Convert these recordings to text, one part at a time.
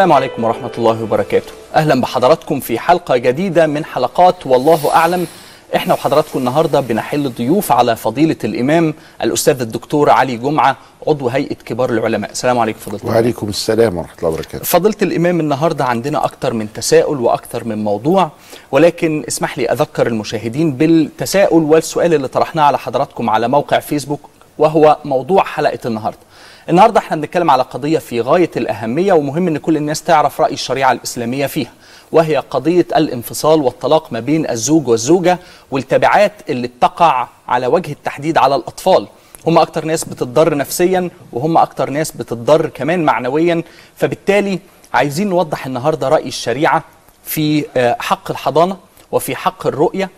السلام عليكم ورحمة الله وبركاته. أهلا بحضراتكم في حلقة جديدة من حلقات والله أعلم. إحنا وحضراتكم النهاردة بنحل ضيوف على فضيلة الإمام الأستاذ الدكتور علي جمعة عضو هيئة كبار العلماء. السلام عليكم فضيلة. وعليكم السلام ورحمة الله وبركاته. فضيلة الإمام النهاردة عندنا أكتر من تساؤل وأكتر من موضوع ولكن اسمح لي أذكر المشاهدين بالتساؤل والسؤال اللي طرحناه على حضراتكم على موقع فيسبوك وهو موضوع حلقة النهاردة. النهاردة إحنا بنتكلم على قضية في غاية الأهمية ومهم أن كل الناس تعرف رأي الشريعة الإسلامية فيها وهي قضية الانفصال والطلاق ما بين الزوج والزوجة والتبعات اللي بتقع على وجه التحديد على الأطفال. هم أكتر ناس بتضر نفسيا وهم أكتر ناس بتضر كمان معنويا فبالتالي عايزين نوضح النهاردة رأي الشريعة في آه، حق الحضانة وفي حق الرؤية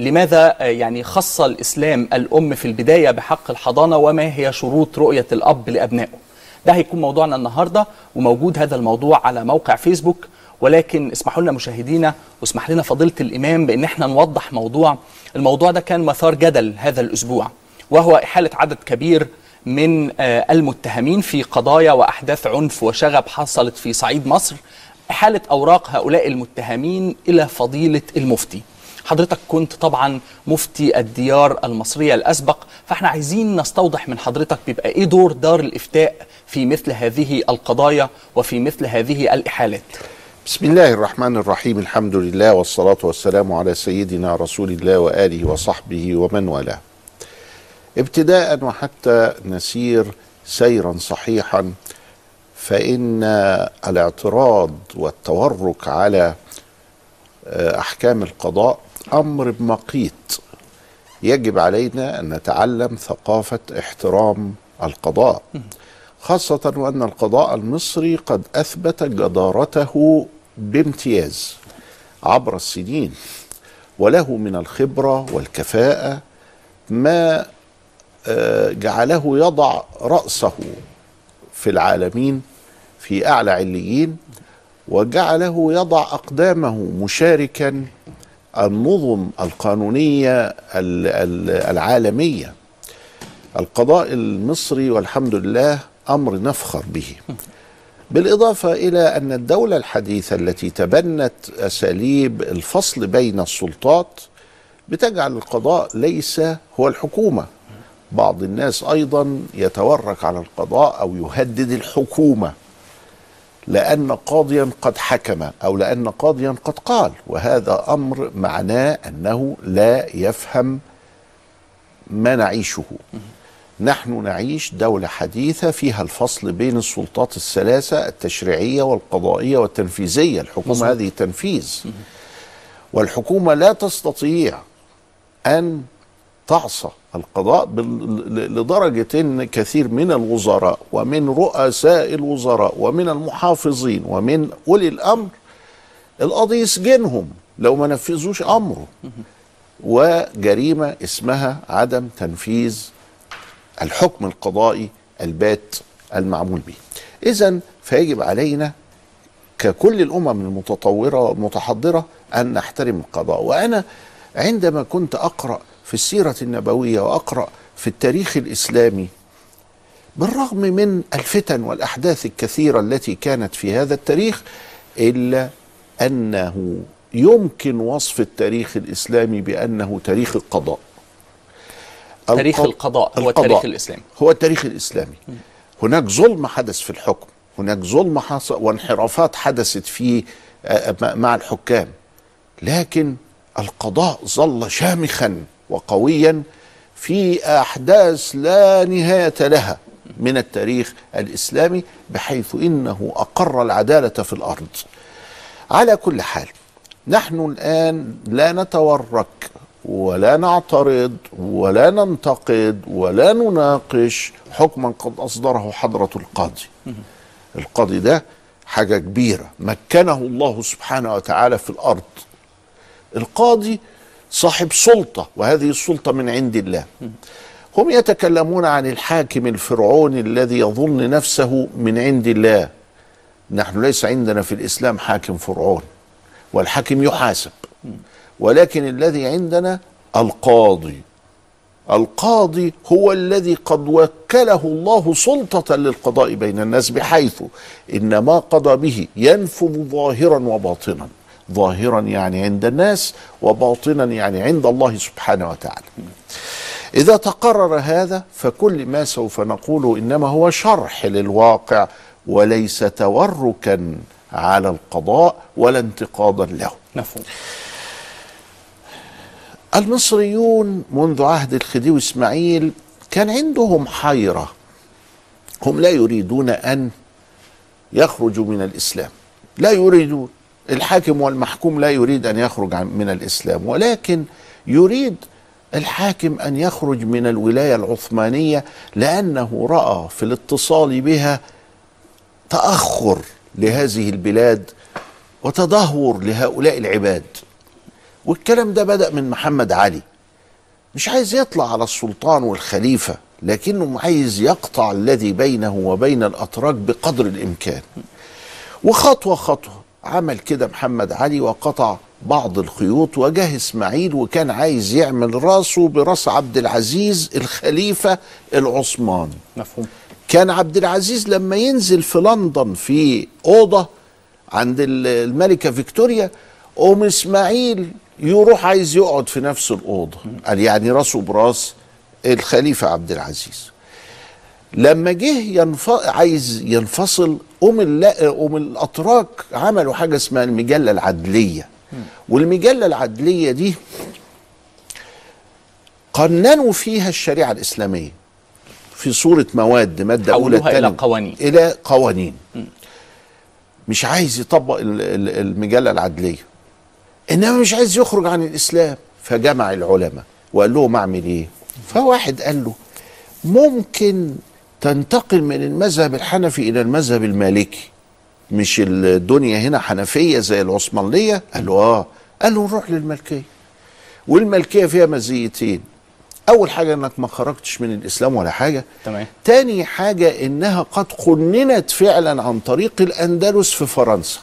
لماذا آه، يعني خص الإسلام الأم في البداية بحق الحضانة وما هي شروط رؤية الأب لأبنائه؟ ده هيكون موضوعنا النهاردة وموجود هذا الموضوع على موقع فيسبوك. ولكن اسمحوا لنا مشاهدينا واسمح لنا فضيلة الإمام بأن إحنا نوضح موضوع. الموضوع ده كان مثار جدل هذا الأسبوع وهو إحالة عدد كبير من آه، المتهمين في قضايا وأحداث عنف وشغب حصلت في صعيد مصر. إحالة أوراق هؤلاء المتهمين إلى فضيلة المفتي. حضرتك كنت طبعا مفتي الديار المصرية الأسبق فإحنا عايزين نستوضح من حضرتك بيبقى إيه دور دار الإفتاء في مثل هذه القضايا وفي مثل هذه الإحالات؟ بسم الله الرحمن الرحيم الحمد لله والصلاة والسلام على سيدنا رسول الله وآله وصحبه ومن والاه. ابتداء وحتى نسير سيرا صحيحا فإن الاعتراض والتورك على آه، أحكام القضاء أمر مقيت يجب علينا أن نتعلم ثقافة احترام القضاء خاصة وأن القضاء المصري قد أثبت جدارته بامتياز عبر السنين وله من الخبرة والكفاءة ما آه، جعله يضع رأسه في العالمين في أعلى عليين وجعله يضع أقدامه مشاركا النظم القانونية ال- ال- العالمية. القضاء المصري والحمد لله أمر نفخر به. بالإضافة إلى أن الدولة الحديثة التي تبنت أساليب الفصل بين السلطات بتجعل القضاء ليس هو الحكومة. بعض الناس أيضا يتورك على القضاء أو يهدد الحكومة. لأن قاضيا قد حكم أو لأن قاضيا قد قال. وهذا أمر معناه أنه لا يفهم ما نعيشه. نحن نعيش دولة حديثة فيها الفصل بين السلطات الثلاثة التشريعية والقضائية والتنفيذية. الحكومة. هذه تنفيذ. والحكومة لا تستطيع أن تعصى القضاء لدرجة أن كثير من الوزراء ومن رؤساء الوزراء ومن المحافظين ومن أولي الأمر القاضي يسجنهم لو ما نفذوش أمره. وجريمة اسمها عدم تنفيذ الحكم القضائي البات المعمول به. إذا فيجب علينا ككل الأمم المتطورة والمتحضرة أن نحترم القضاء. وأنا عندما كنت أقرأ في السيرة النبوية وأقرأ في التاريخ الإسلامي بالرغم من الفتن والأحداث الكثيرة التي كانت في هذا التاريخ إلا أنه يمكن وصف التاريخ الإسلامي بأنه تاريخ القضاء. تاريخ الق- القضاء هو القضاء التاريخ الإسلامي هو التاريخ الإسلامي. هناك ظلم حدث في الحكم هناك ظلم حصل وانحرافات حدثت في آه، مع- مع الحكام لكن القضاء ظل شامخا. وقويا في أحداث لا نهاية لها من التاريخ الإسلامي بحيث إنه أقر العدالة في الأرض. على كل حال نحن الآن لا نتورك ولا نعترض ولا ننتقد ولا نناقش حكما قد أصدره حضرة القاضي. القاضي ده حاجة كبيرة مكنه الله سبحانه وتعالى في الأرض. القاضي صاحب سلطة وهذه السلطة من عند الله. هم يتكلمون عن الحاكم الفرعوني الذي يظن نفسه من عند الله. نحن ليس عندنا في الإسلام حاكم فرعون والحاكم يحاسب. ولكن الذي عندنا القاضي. القاضي هو الذي قد وكله الله سلطة للقضاء بين الناس بحيث إن ما قضى به ينفذ ظاهرا وباطنا. ظاهرا يعني عند الناس وباطنا يعني عند الله سبحانه وتعالى. إذا تقرر هذا فكل ما سوف نقوله إنما هو شرح للواقع وليس توركا على القضاء ولا انتقاضا له. مفهوم. المصريون منذ عهد الخديوي إسماعيل كان عندهم حيرة. هم لا يريدون أن يخرجوا من الإسلام. لا يريدون. الحاكم والمحكوم لا يريد أن يخرج من الإسلام ولكن يريد الحاكم أن يخرج من الولاية العثمانية لأنه رأى في الاتصال بها تأخر لهذه البلاد وتدهور لهؤلاء العباد. والكلام ده بدأ من محمد علي. مش عايز يطلع على السلطان والخليفة لكنه عايز يقطع الذي بينه وبين الأتراك بقدر الإمكان. وخطوة خطوة عمل كده محمد علي وقطع بعض الخيوط وجه إسماعيل وكان عايز يعمل راسه براس عبد العزيز الخليفة العثماني. مفهوم. كان عبد العزيز لما ينزل في لندن في أوضة عند ال- الملكة فيكتوريا أم إسماعيل يروح عايز يقعد في نفس الأوضة. قال يعني راسه براس الخليفة عبد العزيز. لما جه ينف... عايز ينفصل أم الل... أم الأتراك عملوا حاجة اسمها المجلة العدلية. والمجلة العدلية دي قننوا فيها الشريعة الإسلامية. في صورة مواد حولوها إلى تانية قوانين. إلى قوانين. مش عايز يطبق ال- ال- المجلة العدلية. إنما مش عايز يخرج عن الإسلام. فجمع العلماء وقال لهم أعمل إيه؟ فواحد قال له ممكن تنتقل من المذهب الحنفي إلى المذهب المالكي. مش الدنيا هنا حنفية زي العثمانية؟ قال له آه. قال له نروح للملكية. والملكية فيها مزيتين. أول حاجة إنك ما خرجتش من الإسلام ولا حاجة. تمام. تاني حاجة إنها قد قننت فعلا عن طريق الأندلس في فرنسا.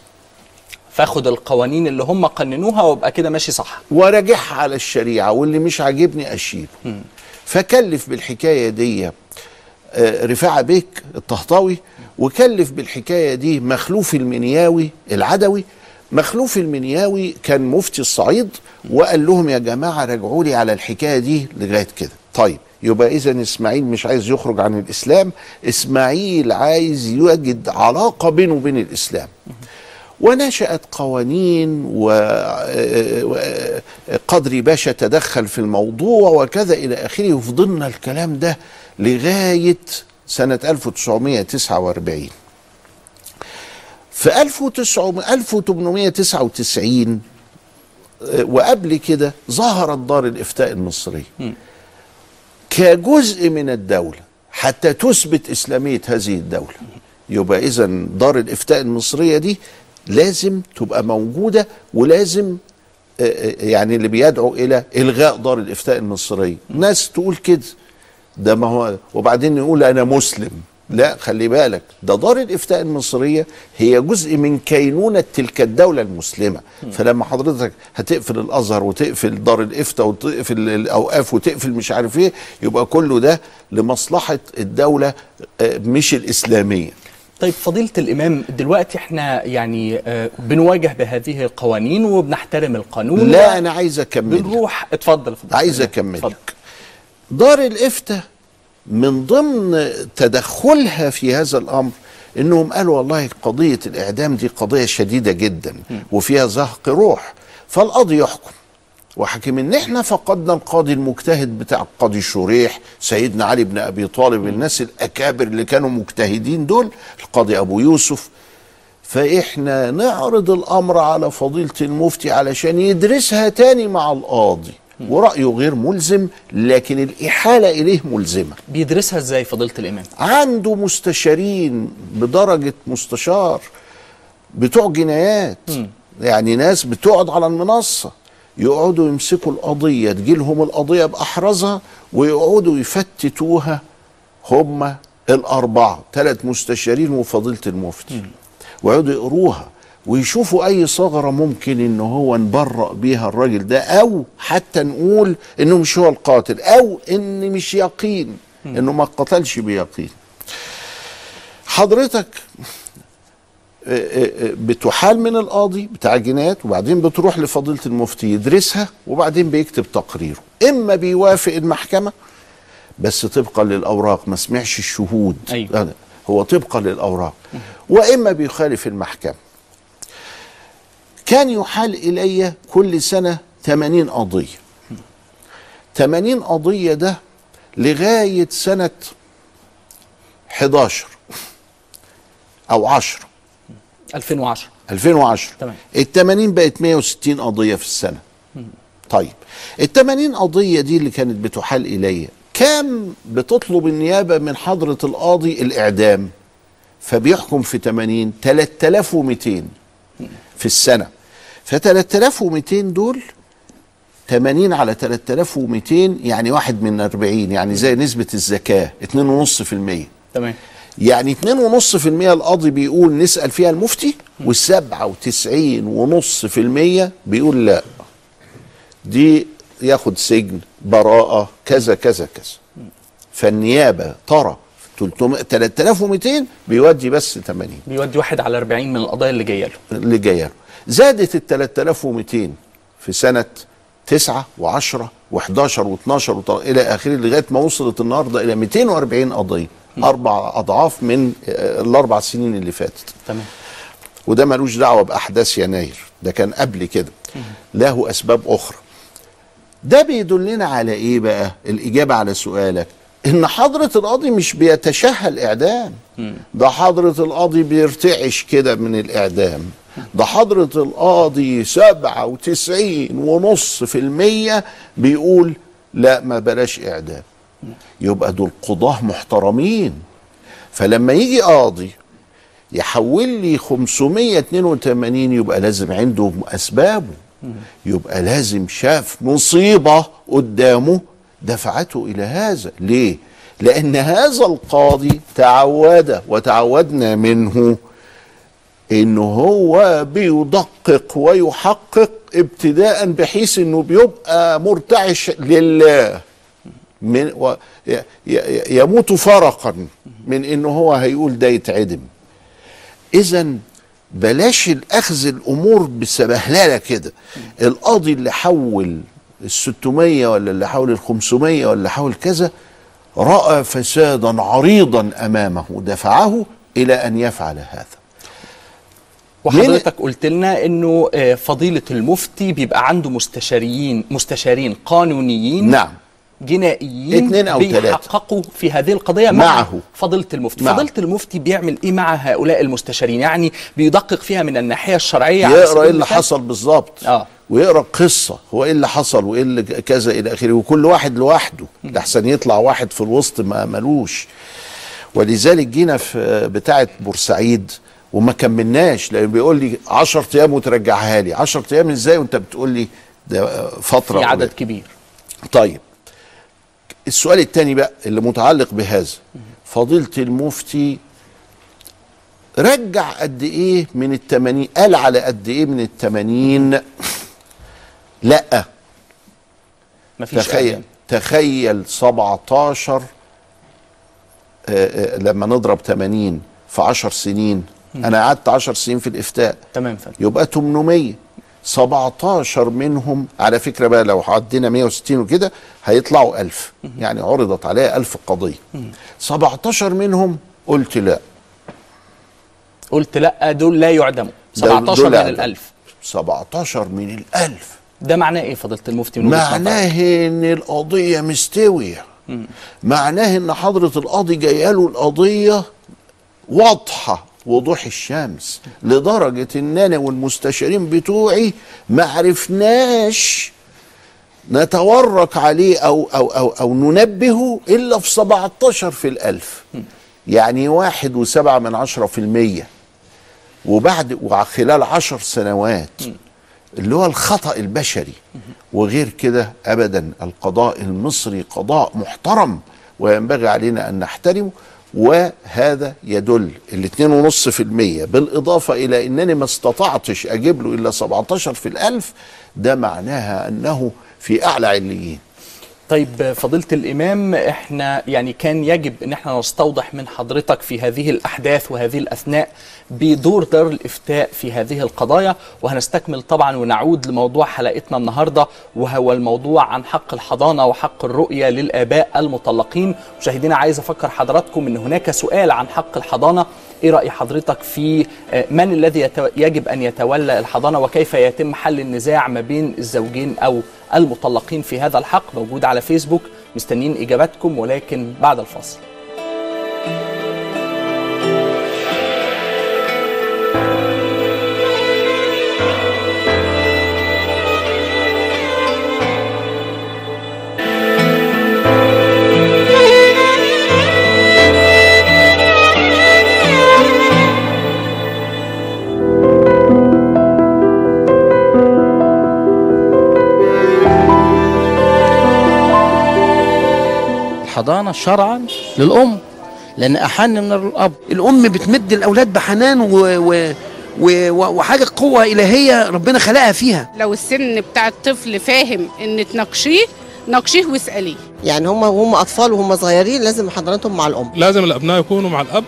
فاخد القوانين اللي هم قننوها وابقى كده ماشي صح. وراجعها على الشريعة واللي مش عاجبني أشيله. فكلف بالحكاية دي رفاعة بيك الطهطاوي وكلف بالحكاية دي مخلوف المنياوي العدوي. مخلوف المنياوي كان مفتي الصعيد وقال لهم يا جماعة راجعوا لي على الحكاية دي لغاية كده. طيب يبقى إذا إسماعيل مش عايز يخرج عن الإسلام إسماعيل عايز يجد علاقة بينه وبين الإسلام. ونشأت قوانين وقدري باشا تدخل في الموضوع وكذا إلى آخره. وفضلنا الكلام ده لغاية سنة 1949 في 1900 1899 آه، وقبل كده ظهرت دار الإفتاء المصرية كجزء من الدولة حتى تثبت إسلامية هذه الدولة. يبقى إذا دار الإفتاء المصرية دي لازم تبقى موجودة ولازم آه، آه، يعني اللي بيدعو إلى إلغاء دار الإفتاء المصرية. ناس تقول كده. ده ما هو وبعدين يقول أنا مسلم. لا خلي بالك ده دار الإفتاء المصرية هي جزء من كينونة تلك الدولة المسلمة. فلما حضرتك هتقفل الأزهر وتقفل دار الإفتاء وتقفل الأوقاف وتقفل مش عارف إيه يبقى كله ده لمصلحة الدولة آه، مش الإسلامية. طيب فضيلة الإمام دلوقتي إحنا يعني آه، بنواجه بهذه القوانين وبنحترم القانون. لا أنا عايز أكمل. بنروح اتفضل فضيلة عايز. أكمل. اتفضل. دار الإفتاء من ضمن تدخلها في هذا الأمر إنهم قالوا والله قضية الإعدام دي قضية شديدة جدا وفيها زهق روح فالقاضي يحكم. وحكم إن إحنا فقدنا القاضي المجتهد بتاع القاضي شريح سيدنا علي بن أبي طالب الناس الأكابر اللي كانوا مجتهدين دول القاضي أبو يوسف. فإحنا نعرض الأمر على فضيلة المفتي علشان يدرسها تاني مع القاضي. ورأيه غير ملزم لكن الإحالة إليه ملزمة. بيدرسها إزاي فضيلة الإمام؟ عنده مستشارين بدرجة مستشار بتوع جنايات. يعني ناس بتقعد على المنصة يقعدوا يمسكوا القضية تجيلهم القضية بأحرزها ويقعدوا يفتتوها هم الأربعة ثلاث مستشارين وفضيلة المفتي. ويقعدوا يقروها. ويشوفوا أي ثغرة ممكن إن هو نبرأ بيها الراجل ده أو حتى نقول إنه مش هو القاتل أو إن مش يقين إنه ما قتلش بيقين. حضرتك بتحال من القاضي بتاع الجنايات وبعدين بتروح لفضيلة المفتي يدرسها وبعدين بيكتب تقريره. إما بيوافق المحكمة بس طبقا للأوراق ما سمعش الشهود. أيوة. هو طبقا للأوراق. وإما بيخالف المحكمة. كان يحال إلي كل سنة 80 قضية. 80 قضية ده لغاية سنة 11 أو 10 2010 2010 تمام. ال 80 بقت 160 قضية في السنة. طيب ال 80 قضية دي اللي كانت بتحال إلي كام بتطلب النيابة من حضرة القاضي الإعدام فبيحكم في 80 3200 في السنة. ف 3200 دول 80 على 3200 يعني واحد من 40 يعني زي نسبة الزكاة 2.5% تمام. يعني 2.5% القاضي بيقول نسأل فيها المفتي و97.5% بيقول لا. دي ياخد سجن براءة كذا كذا كذا. فالنيابة ترى 300 3200 بيودي بس 80 بيودي واحد على 40 من القضايا اللي جاية له. اللي جاية له. زادت ال 3200 في سنة 9 و10 و11 و12 إلى آخره لغاية ما وصلت النهارده إلى 240 قضية. أربع أضعاف من آه، الأربع سنين اللي فاتت. تمام. وده ملوش دعوة بأحداث يناير. ده كان قبل كده. له أسباب أخرى. ده بيدلنا على إيه بقى؟ الإجابة على سؤالك. إن حضرة القاضي مش بيتشهى الإعدام. ده حضرة القاضي بيرتعش كده من الإعدام. ده حضرة القاضي سبعة وتسعين ونص في المية بيقول لا ما بلاش إعدام. يبقى دول قضاة محترمين. فلما يجي قاضي يحول لي 582 يبقى لازم عنده أسبابه. يبقى لازم شاف مصيبة قدامه دفعته إلى هذا. ليه؟ لأن هذا القاضي تعود وتعودنا منه انه هو بيدقق ويحقق ابتداء بحيث إنه بيبقى مرتعش لله. من و يموت فرقا من انه هو هيقول ده يتعدم. اذا بلاش الأخذ الأمور بسبهللة كده. القاضي اللي حول ال 600 ولا اللي حول ال 500 ولا حول كذا رأى فسادا عريضا أمامه دفعه إلى أن يفعل هذا. وحضرتك قلت لنا إنه آه، فضيلة المفتي بيبقى عنده مستشاريين مستشارين قانونيين نعم جنائيين اتنين تلاتة. بيحققوا في هذه القضية مع معه. فضيلة المفتي معه. فضيلة المفتي بيعمل إيه مع هؤلاء المستشارين يعني بيدقق فيها من الناحية الشرعية على يقرأ إيه اللي؟ حصل بالظبط آه. ويقرأ قصة هو إيه اللي حصل وإيه اللي كذا إلى آخره وكل واحد لوحده لحسن يطلع واحد في الوسط ما ملوش ولذلك جينا في بتاعة بورسعيد وما كملناش لأن بيقول لي 10 أيام وترجعها لي. 10 أيام إزاي وأنت بتقول لي ده فترة في عدد. كبير. طيب السؤال الثاني بقى اللي متعلق بهذا. فضيلة المفتي رجع قد إيه من التمانين؟ قال على قد إيه من التمانين؟ لأ. مفيش تخيل إعلام. تخيل 17 آه، آه، لما نضرب 80 في 10 سنين أنا قعدت 10 سنين في الإفتاء. تمام فندم. يبقى 800 17 منهم على فكرة بقى لو عدينا 160 وكده هيطلعوا 1000 يعني عرضت عليها 1000 قضية. 17 منهم قلت لا. قلت لا دول لا يعدموا. دول- 17 دول من أعدم. الألف. 17 من الألف. ده معناه إيه فضيله المفتي من؟ معناه إن القضية مستوية. معناه إن حضرة القاضي جاية له القضية واضحة. وضوح الشمس لدرجة ان أنا والمستشارين بتوعي ما عرفناش نتورك عليه أو أو أو أو ننبهه إلا في 17 في الألف. يعني واحد وسبعة من عشرة في المية. وبعد وخلال عشر سنوات اللي هو الخطأ البشري. وغير كده أبدا القضاء المصري قضاء محترم وينبغي علينا أن نحترمه. وهذا يدل في المية بالإضافة إلى أنني ما استطعتش أجيب له إلا 17 في الألف ده معناها أنه في أعلى عليين. طيب فضيلة الإمام إحنا يعني كان يجب إن إحنا نستوضح من حضرتك في هذه الأحداث وهذه الأثناء بدور دار الإفتاء في هذه القضايا وهنستكمل طبعا ونعود لموضوع حلقتنا النهاردة وهو الموضوع عن حق الحضانة وحق الرؤية للآباء المطلقين. مشاهدينا عايز أفكر حضراتكم إن هناك سؤال عن حق الحضانة إيه رأي حضرتك في آه، من الذي يجب أن يتولى الحضانة وكيف يتم حل النزاع ما بين الزوجين أو المطلقين في هذا الحق موجود على فيسبوك مستنيين إجاباتكم ولكن بعد الفاصل. الحضانة شرعا للأم لأن أحن من الأب. الأم بتمد الأولاد بحنان و... و... وحاجة قوة إلهية ربنا خلقها فيها. لو السن بتاع الطفل فاهم إن تناقشيه ناقشيه واسأليه. يعني هم وهم أطفال وهم صغيرين لازم حضانتهم مع الأم. لازم الأبناء يكونوا مع الأب.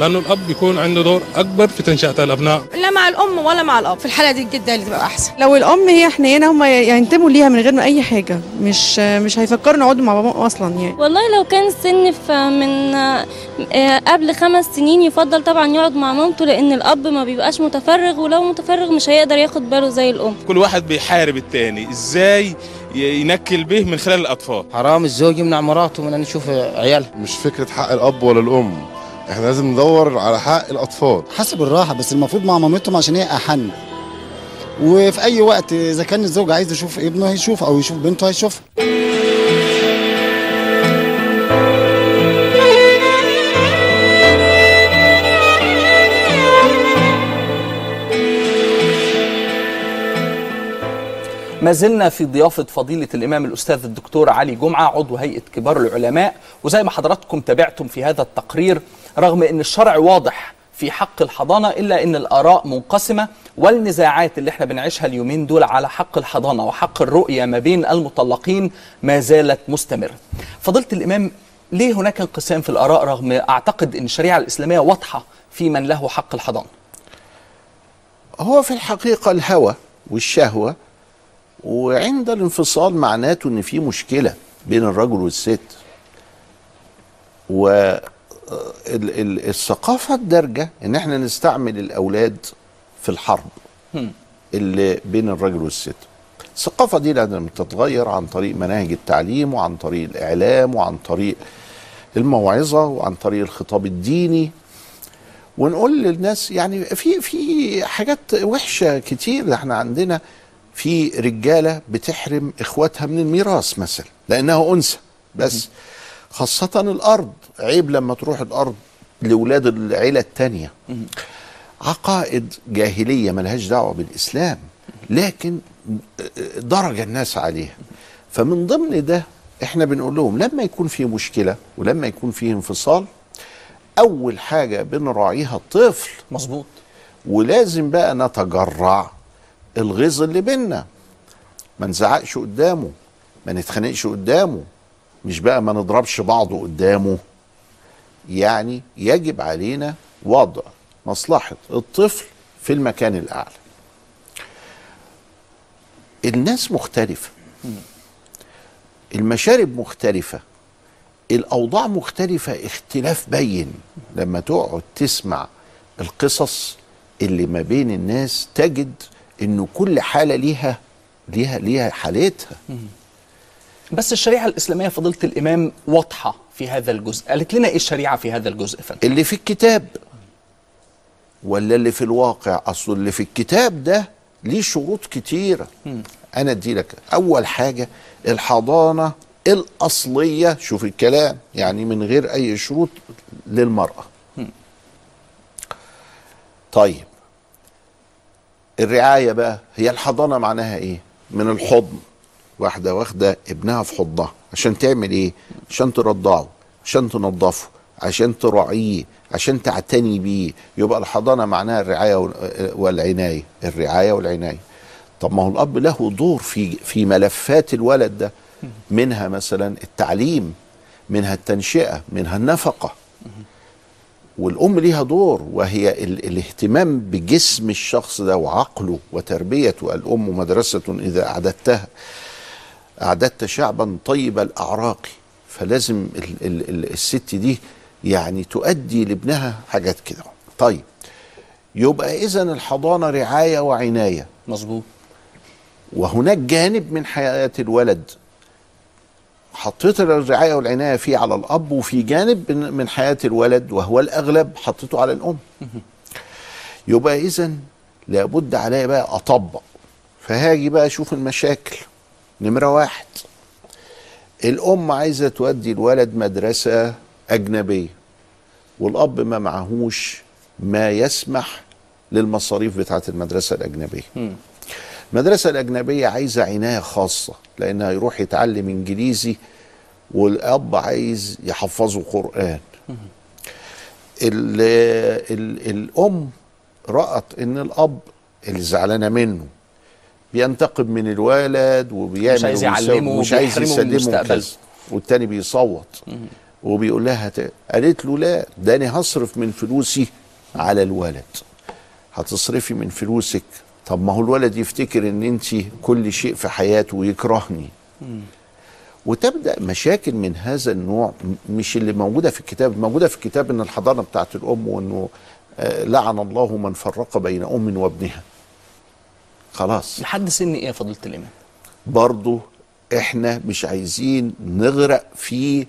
لأنه الأب بيكون عنده دور أكبر في تنشئة الأبناء. لا مع الأم ولا مع الأب في الحالة دي الجده اللي تبقى أحسن. لو الأم هي حنينه هم ينتموا ليها من غير ما أي حاجة مش مش هيفكروا نقعدوا مع بابا أصلا يعني. والله لو كان السن ف- من آه، قبل خمس سنين يفضل طبعا يقعد مع مامته لأن الأب ما بيبقاش متفرغ ولو متفرغ مش هيقدر ياخد باله زي الأم. كل واحد بيحارب التاني إزاي ينكل به من خلال الأطفال؟ حرام الزوج يمنع مراته من أن يشوف عيالها. مش فكرة حق الأب ولا الأم. إحنا لازم ندور على حق الأطفال. حسب الراحة بس المفروض مع مامتهم عشان هي أحن. وفي أي وقت إذا كان الزوج عايز يشوف ابنه هيشوف أو يشوف بنته هيشوفها ما زلنا في ضيافة فضيلة الإمام الأستاذ الدكتور علي جمعة عضو هيئة كبار العلماء. وزي ما حضراتكم تابعتم في هذا التقرير رغم أن الشرع واضح في حق الحضانة إلا أن الآراء منقسمة والنزاعات اللي إحنا بنعيشها اليومين دول على حق الحضانة وحق الرؤية ما بين المطلقين ما زالت مستمرة. فضيلة الإمام ليه هناك انقسام في الآراء رغم أعتقد أن الشريعة الإسلامية واضحة في من له حق الحضانة؟ هو في الحقيقة الهوى والشهوة وعند الانفصال معناته إن في مشكلة بين الرجل والست. والثقافة الدارجة إن إحنا نستعمل الأولاد في الحرب. اللي بين الرجل والست. الثقافة دي لازم تتغير عن طريق مناهج التعليم وعن طريق الإعلام وعن طريق الموعظة وعن طريق الخطاب الديني. ونقول للناس يعني في في حاجات وحشة كتير إحنا عندنا في رجالة بتحرم إخواتها من الميراث مثلا لأنها أنثى بس خاصة الأرض. عيب لما تروح الأرض لأولاد العيلة التانية. عقائد جاهلية ملهاش دعوة بالإسلام لكن درج الناس عليها. فمن ضمن ده إحنا بنقول لهم لما يكون في مشكلة ولما يكون في انفصال أول حاجة بنراعيها الطفل. مظبوط. ولازم بقى نتجرع الغيظ اللي بينا. ما نزعقش قدامه ما نتخانقش قدامه مش بقى ما نضربش بعض قدامه. يعني يجب علينا وضع مصلحة الطفل في المكان الأعلى. الناس مختلفة. المشارب مختلفة. الأوضاع مختلفة. اختلاف بين. لما تقعد تسمع القصص اللي ما بين الناس تجد إنه كل حالة ليها ليها ليها حالتها. بس الشريعة الإسلامية فضيلة الإمام واضحة. في هذا الجزء؟ قالت لنا إيه الشريعة في هذا الجزء فندم اللي في الكتاب. ولا اللي في الواقع؟ أصل اللي في الكتاب ده ليه شروط كتيرة. أنا أدي لك أول حاجة الحضانة الأصلية شوف الكلام يعني من غير أي شروط للمرأة. طيب. الرعاية بقى هي الحضانة معناها إيه؟ من الحضن. واحدة واخدة ابنها في حضنها عشان تعمل إيه؟ عشان ترضعه عشان تنظفه عشان تراعيه عشان تعتني بيه. يبقى الحضانة معناها الرعاية وال- والعناية الرعاية والعناية. طب ما هو الأب له دور في في ملفات الولد ده منها مثلا التعليم منها التنشئة منها النفقة. والأم ليها دور وهي ال الاهتمام بجسم الشخص ده وعقله وتربيته. الأم مدرسة إذا أعددتها. أعددت شعبا طيب الأعراق فلازم ال ال ال الست دي يعني تؤدي لابنها حاجات كده. طيب يبقى اذا الحضانة رعاية وعناية. مظبوط. وهناك جانب من حياة الولد. حطيت الرعاية والعناية فيه على الأب وفي جانب من- حياة الولد وهو الأغلب حطيته على الأم. يبقى اذا لابد عليا بقى أطبق. فهاجي بقى أشوف المشاكل. نمرة واحد. الأم عايزة تودي الولد مدرسة أجنبية والأب ما معهوش ما يسمح للمصاريف بتاعة المدرسة الأجنبية. المدرسة الأجنبية عايزة عناية خاصة لأنها يروح يتعلم إنجليزي والأب عايز يحفظه قرآن. ال ال الأم رأت إن الأب اللي زعلانة منه بينتقم من الولد وبيعمل مش عايز يعلمه ومش عايز يسلمه. كذا والتاني بيصوت. وبيقول لها قالت له لا ده أنا هصرف من فلوسي على الولد. هتصرفي من فلوسك. طب ما هو الولد يفتكر إن انت كل شيء في حياته ويكرهني. وتبدأ مشاكل من هذا النوع مش اللي موجودة في الكتاب. موجودة في الكتاب إن الحضانة بتاعت الأم وإنه آه، لعن الله من فرق بين أم وابنها. خلاص. لحد سن إيه يا فضيلة الإمام؟ برضو إحنا مش عايزين نغرق في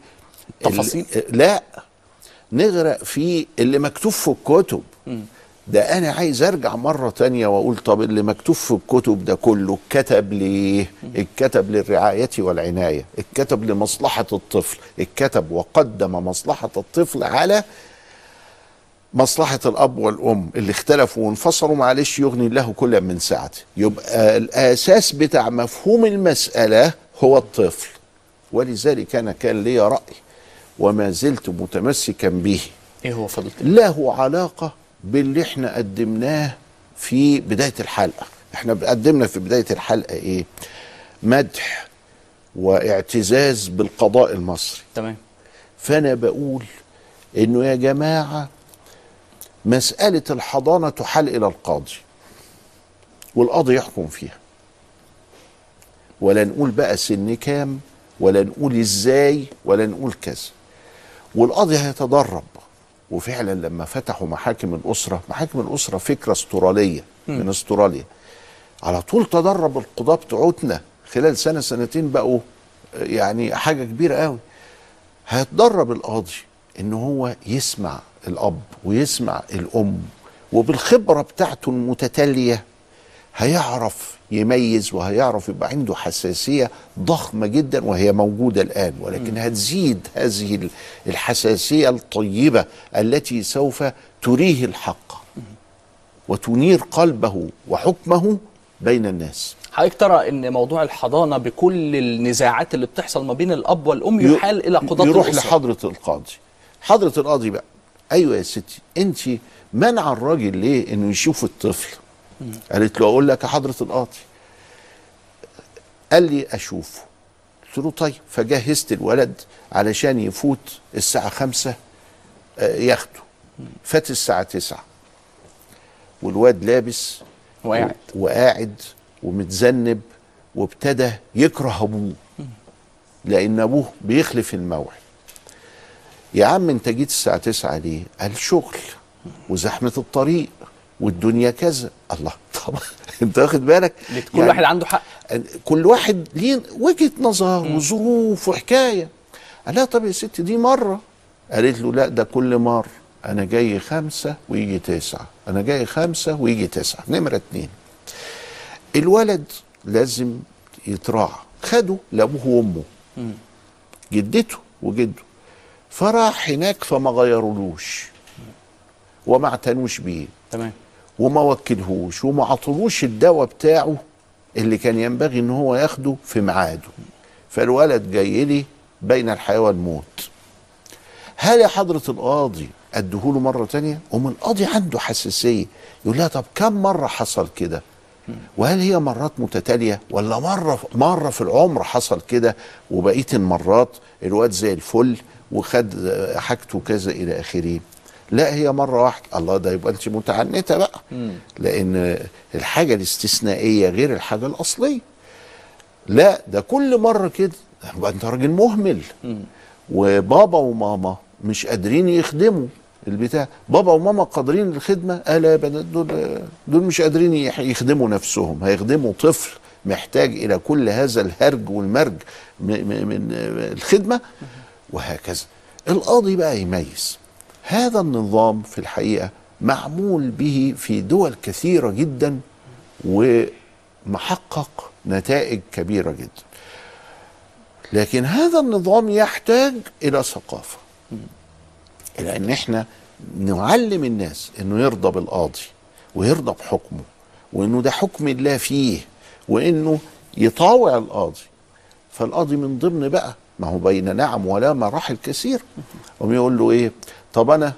تفاصيل؟ لا نغرق في اللي مكتوب في الكتب. ده أنا عايز أرجع مرة تانية وأقول طب اللي مكتوب في الكتب ده كله اتكتب ليه؟ اتكتب للرعاية والعناية اتكتب لمصلحة الطفل اتكتب وقدم مصلحة الطفل على مصلحة الأب والأم اللي اختلفوا وانفصلوا معلش يغني الله كل من سعته يبقى الأساس بتاع مفهوم المسألة هو الطفل. ولذلك أنا كان لي رأي وما زلت متمسكا به. إيه هو الإمام؟ له علاقة باللي إحنا قدمناه في بداية الحلقة. إحنا قدمنا في بداية الحلقة إيه؟ مدح واعتزاز بالقضاء المصري. تمام. فأنا بقول إنه يا جماعة مسألة الحضانة تحال إلى القاضي والقاضي يحكم فيها. ولا نقول بقى سن كام ولا نقول إزاي ولا نقول كذا. والقاضي هيتدرب. وفعلا لما فتحوا محاكم الأسرة محاكم الأسرة فكرة استرالية من استراليا. على طول تدرب القضاة بتوعتنا. خلال سنة سنتين بقوا يعني حاجة كبيرة قوي. هيتدرب القاضي إن هو يسمع الأب ويسمع الأم وبالخبرة بتاعته المتتالية هيعرف يميز وهيعرف يبقى عنده حساسية ضخمة جدا وهي موجودة الآن ولكن هتزيد هذه ال- الحساسية الطيبة التي سوف تريه الحق وتنير قلبه وحكمه بين الناس. حضرتك ترى إن موضوع الحضانة بكل النزاعات اللي بتحصل ما بين الأب والأم يحال إلى قضاة يروح الأسرة. لحضرة القاضي. حضرة القاضي بقى أيوه يا ستي أنت منع الراجل ليه إنه يشوف الطفل؟ قالت له أقول لك يا حضرة القاضي. قال لي أشوفه. قلت له طيب. فجهزت الولد علشان يفوت الساعة خمسة آه، ياخده. فات الساعة تسعة. والواد لابس وقاعد. وقاعد ومتذنب وابتدى يكره أبوه لأن أبوه بيخلف الموعد. يا عم انت جيت الساعة 9 ليه؟ قال شغل وزحمة الطريق والدنيا كذا. الله طب انت واخد بالك؟ كل واحد عنده حق. كل واحد ليه وجهة نظر وظروف وحكاية. قال لها طب يا ست دي مرة. قالت له لا ده كل مره أنا جاي خمسة ويجي تسعة. أنا جاي خمسة ويجي تسعة. نمرة اتنين. الولد لازم يتراعى. خدوا لابوه وأمه. جدته وجده. فراح هناك فما غيرولوش وما اعتنوش بيه تمام. وما وكلهوش وما عطلوش الدواء بتاعه اللي كان ينبغي إن هو ياخده في ميعاده. فالولد جاي لي بين الحياة والموت هل يا حضرة القاضي أديهوله مرة تانية؟ ومن القاضي عنده حساسية. يقول لها طب كم مرة حصل كده؟ وهل هي مرات متتالية ولا مرة مرة في العمر حصل كده وبقيه المرات الواد زي الفل وخد حاجته كذا إلى آخره. لا هي مرة واحدة الله ده يبقى أنت متعنتة بقى. لأن الحاجة الاستثنائية غير الحاجة الأصلية. لا ده كل مرة كده يبقى أنت راجل مهمل. وبابا وماما مش قادرين يخدموا البتاع. بابا وماما قادرين الخدمة. قال يا بنات دول دول مش قادرين يخدموا نفسهم. هيخدموا طفل محتاج إلى كل هذا الهرج والمرج من الخدمة. وهكذا. القاضي بقى يميز. هذا النظام في الحقيقة معمول به في دول كثيرة جدا ومحقق نتائج كبيرة جدا. لكن هذا النظام يحتاج إلى ثقافة. إلى ان إحنا نعلم الناس إنه يرضى بالقاضي ويرضى بحكمه وإنه ده حكم الله فيه وإنه يطاوع القاضي. فالقاضي من ضمن بقى ما هو بين نعم ولا مراحل كثير قام يقول له إيه؟ طب أنا آآ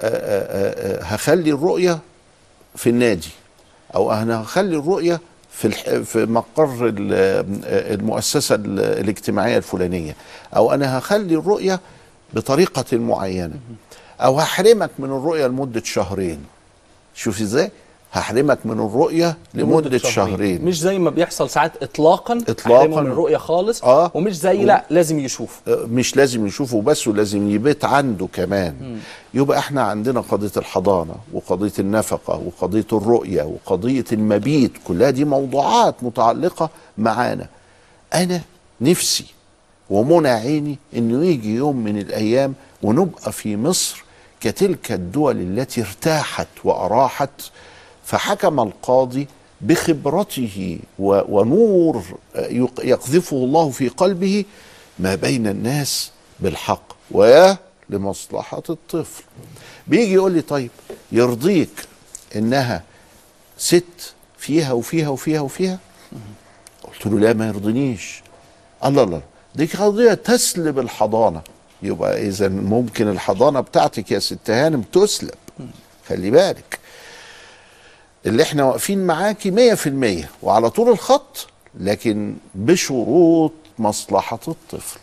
آآ آآ هخلي الرؤية في النادي أو أنا هخلي الرؤية في. في مقر ال- المؤسسة ال- الاجتماعية الفلانية أو أنا هخلي الرؤية بطريقة معينة أو هحرمك من الرؤية لمدة شهرين. شوف إزاي؟ هحرمك من الرؤية لمدة شهرين. مش زي ما بيحصل ساعات اطلاقا إطلاقاً. أحرمه من الرؤية خالص آه. ومش زي لا لازم يشوف. مش لازم يشوفه بس ولازم يبيت عنده كمان. يبقى إحنا عندنا قضية الحضانة وقضية النفقة وقضية الرؤية وقضية المبيت. كلها دي موضوعات متعلقة معانا. أنا نفسي ومنى عيني إنه يجي يوم من الأيام ونبقى في مصر كتلك الدول التي ارتاحت وأراحت فحكم القاضي بخبرته ونور يق- يقذفه الله في قلبه ما بين الناس بالحق ويا لمصلحة الطفل. بيجي يقول لي طيب يرضيك إنها ست فيها وفيها وفيها وفيها؟ قلت له لا ما يرضينيش. الله الله دي قضية تسلب الحضانة. يبقى إذا ممكن الحضانة بتاعتك يا ست هانم تسلب. خلي بالك. اللي إحنا واقفين معاكي مية في المية وعلى طول الخط لكن بشروط مصلحة الطفل.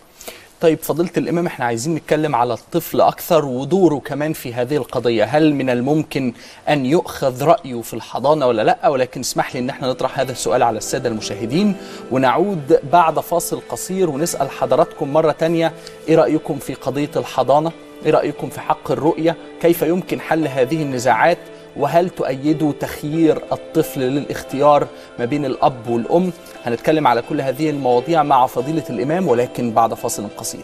طيب فضيلة الإمام إحنا عايزين نتكلم على الطفل أكثر ودوره كمان في هذه القضية. هل من الممكن أن يؤخذ رأيه في الحضانة ولا لأ؟ ولكن اسمح لي أن إحنا نطرح هذا السؤال على السادة المشاهدين ونعود بعد فاصل قصير ونسأل حضراتكم مرة تانية إيه رأيكم في قضية الحضانة؟ إيه رأيكم في حق الرؤية؟ كيف يمكن حل هذه النزاعات؟ وهل تؤيدوا تخيير الطفل للاختيار ما بين الأب والأم؟ هنتكلم على كل هذه المواضيع مع فضيلة الإمام ولكن بعد فاصل قصير.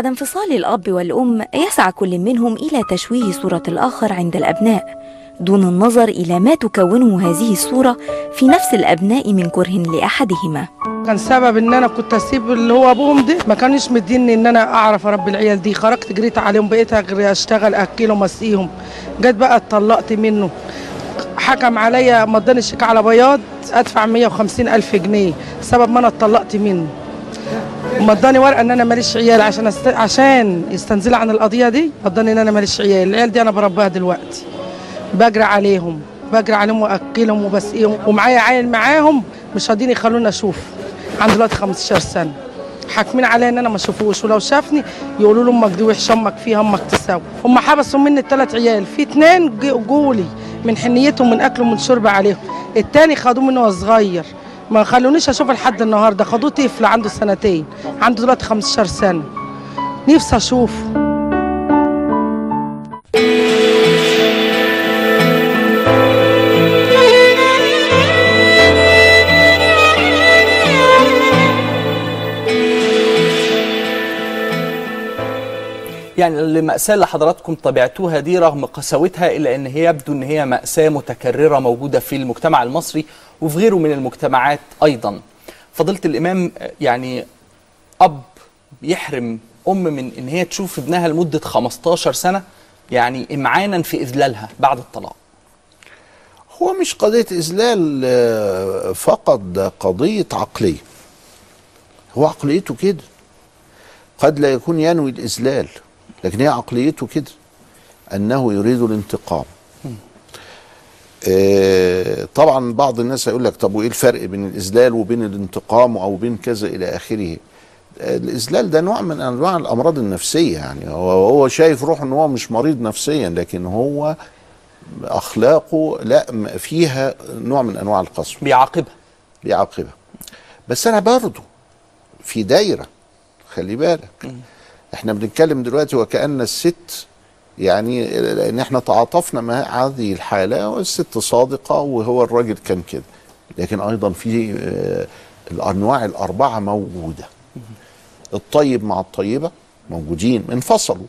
بعد انفصال الأب والأم يسعى كل منهم إلى تشويه صورة الآخر عند الأبناء. دون النظر إلى ما تكونه هذه الصورة في نفس الأبناء من كره لأحدهما. كان سبب إن أنا كنت أسيب اللي هو أبوهم ده ما كانش مديني إن أنا أعرف اربي العيال دي. خرجت جريت عليهم بقيت أجري أشتغل اكلهم أسقيهم. جت بقى اتطلقت منه. حكم عليا مضاني الشيك على بياض أدفع 150 ألف جنيه. سبب ما أنا اتطلقت منه. مضاني ورقه إن أنا ماليش عيال عشان است... عشان يستنزل عن القضية دي مضاني إن أنا ماليش عيال. العيال دي أنا بربيها دلوقتي. بجري عليهم بجري عليهم وأكلهم وبسقيهم ومعايا عيل معاهم مش راضيين يخلوني أشوف. عنده دلوقتي 15 سنة. حاكمين عليا إن أنا ما أشوفوش. ولو شافني يقولوا له أمك دي وحشه أمك فيها أمك تساوي. هم حبسوا مني الثلاث عيال. في اتنين ج- جولي من حنيتهم من أكلهم من شرب عليهم. التاني خدوه منه وهو صغير. ما خلونيش أشوف لحد النهارده. خدوه طفل عنده سنتين. عنده دلوقتي 15 سنة. نفسي اشوفه يعني المأساة اللي حضراتكم طبعتوها دي رغم قساوتها إلا أن هي يبدو أن هي مأساة متكررة موجودة في المجتمع المصري وفي غيره من المجتمعات أيضا. فضيلة الإمام يعني أب يحرم أم من أن هي تشوف ابنها لمدة 15 سنة يعني إمعانا في إذلالها بعد الطلاق. هو مش قضية إذلال آه، فقط ده قضية عقلية. هو عقليته كده. قد لا يكون ينوي الإذلال لكن هي عقليته كده أنه يريد الانتقام. طبعا بعض الناس هيقول لك طب وإيه الفرق بين الإذلال وبين الانتقام أو بين كذا إلى آخره؟ آه، الإذلال ده نوع من أنواع الأمراض النفسية يعني. هو هو شايف روحه إن هو مش مريض نفسيا لكن هو أخلاقه لا فيها نوع من أنواع القسوة. بيعاقبها. بيعاقبها. بس أنا برضه في دايرة خلي بالك. إحنا بنتكلم دلوقتي وكأن الست يعني لأن إحنا تعاطفنا مع هذه الحالة والست صادقة وهو الراجل كان كده. لكن أيضا في آه، الأنواع الأربعة موجودة. الطيب مع الطيبة موجودين انفصلوا.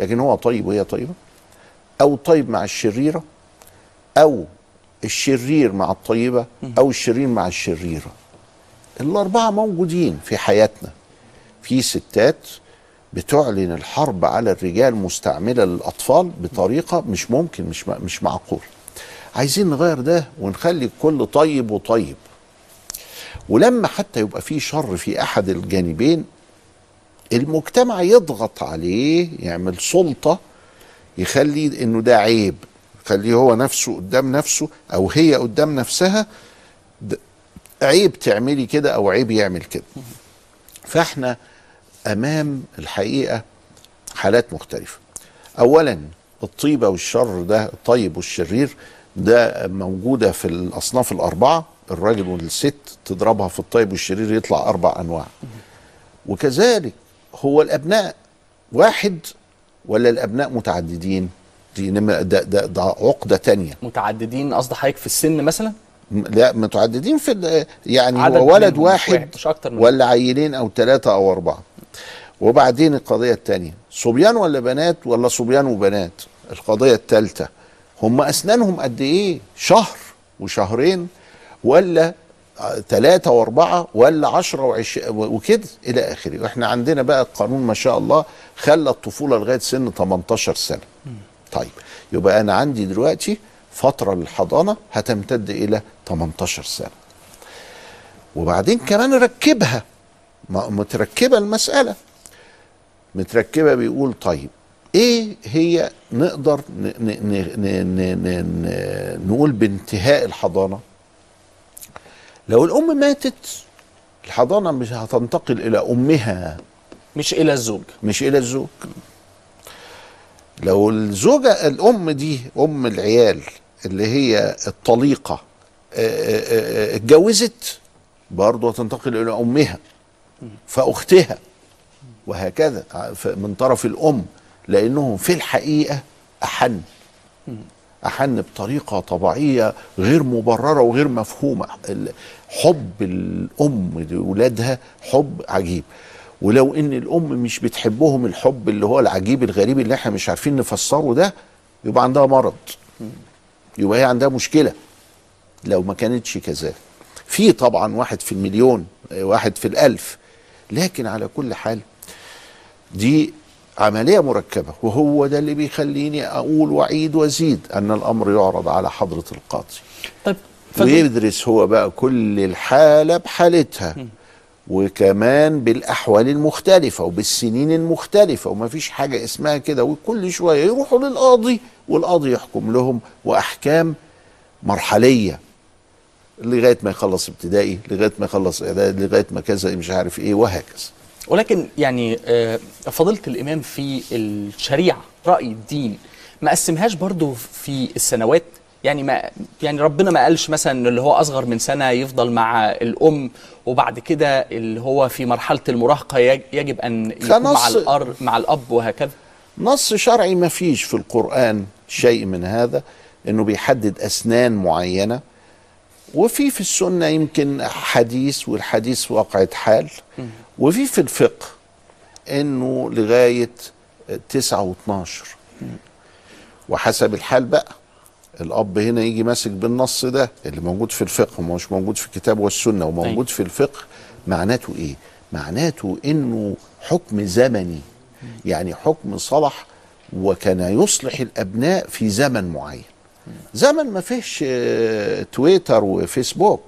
لكن هو طيب وهي طيبة. أو طيب مع الشريرة أو الشرير مع الطيبة أو الشرير مع الشريرة. الأربعة موجودين في حياتنا. في ستات بتعلن الحرب على الرجال مستعملة للأطفال بطريقة مش ممكن مش مش معقول. عايزين نغير ده ونخلي الكل طيب وطيب. ولما حتى يبقى في شر في أحد الجانبين المجتمع يضغط عليه يعمل سلطة يخلي إنه ده عيب يخليه هو نفسه قدام نفسه أو هي قدام نفسها عيب تعملي كده أو عيب يعمل كده. فإحنا أمام الحقيقة حالات مختلفة. اولا الطيبه والشر ده الطيب والشرير ده موجودة في الأصناف الأربعة. الراجل والست تضربها في الطيب والشرير يطلع أربع أنواع. وكذلك هو الأبناء واحد ولا الأبناء متعددين؟ دي ده, ده, ده عقدة تانية. متعددين قصد حضرتك في السن مثلا؟ لا متعددين في يعني هو ولد منهم، واحد مش أكتر من ولا عيلين أو ثلاثة أو أربعة. وبعدين القضية الثانية صبيان ولا بنات ولا صبيان وبنات؟ القضية الثالثة هم أسنانهم قد إيه؟ شهر وشهرين ولا ثلاثة وأربعة ولا عشرة وعش... وكده إلى آخره. وإحنا عندنا بقى القانون ما شاء الله خلى الطفولة لغاية سن 18 سنة. طيب يبقى أنا عندي دلوقتي فترة للحضانة هتمتد إلى 18 سنة. وبعدين كمان ركبها متركبة المسألة. متركبة بيقول طيب. إيه هي نقدر نقول بانتهاء الحضانة؟ لو الأم ماتت الحضانة مش هتنتقل إلى أمها. مش إلى الزوج. مش إلى الزوج. لو الزوجة الأم دي أم العيال اللي هي الطليقة آه، آه، آه، اتجوزت برضه هتنتقل إلى أمها. فأختها. وهكذا. من طرف الأم لأنهم في الحقيقة أحن. أحن بطريقة طبيعية غير مبررة وغير مفهومة. ال- حب الأم لأولادها حب عجيب. ولو إن الأم مش بتحبهم الحب اللي هو العجيب الغريب اللي إحنا مش عارفين نفسره ده يبقى عندها مرض. يبقى هي عندها مشكلة. لو ما كانتش كذلك. في طبعا واحد في المليون واحد في الألف. لكن على كل حال دي عملية مركبة وهو ده اللي بيخليني أقول وأعيد وأزيد أن الأمر يعرض على حضرة القاضي. طيب ويدرس هو بقى كل الحالة بحالتها وكمان بالأحوال المختلفة وبالسنين المختلفة وما فيش حاجة اسمها كده وكل شوية يروحوا للقاضي والقاضي يحكم لهم وأحكام مرحلية لغاية ما يخلص ابتدائي لغاية ما يخلص إعدادي لغاية ما كذا مش عارف إيه وهكذا. ولكن يعني آه، فضيلة الإمام في الشريعة رأي الدين ما قسمهاش برضو في السنوات؟ يعني ما يعني ربنا ما قالش مثلا اللي هو أصغر من سنة يفضل مع الأم وبعد كده اللي هو في مرحلة المراهقة يج- يجب أن يكون مع الأر مع الأب وهكذا؟ نص شرعي ما فيش في القرآن شيء من هذا إنه بيحدد أسنان معينة وفي في السنة يمكن حديث والحديث واقعة حال. وفي في الفقه إنه لغاية تسعة واتناشر. وحسب الحال بقى الأب هنا يجي ماسك بالنص ده اللي موجود في الفقه ومش موجود في الكتاب والسنة وموجود في الفقه معناته إيه؟ معناته إنه حكم زمني. يعني حكم صلح وكان يصلح الأبناء في زمن معين. زمن ما فيش آه، تويتر وفيسبوك.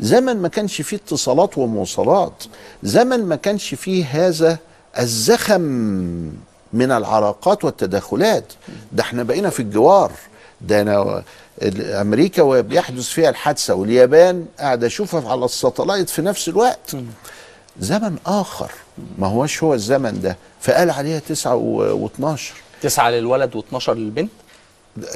زمن ما كانش فيه اتصالات ومواصلات. زمن ما كانش فيه هذا الزخم من العلاقات والتداخلات. ده إحنا بقينا في الجوار. ده أنا أمريكا وبيحدث فيها الحادثة واليابان قاعد أشوفها على الساتلايت في نفس الوقت. زمن آخر. ما هوش هو الزمن ده. فقال عليها تسعة و- و12 تسعة للولد و12 للبنت؟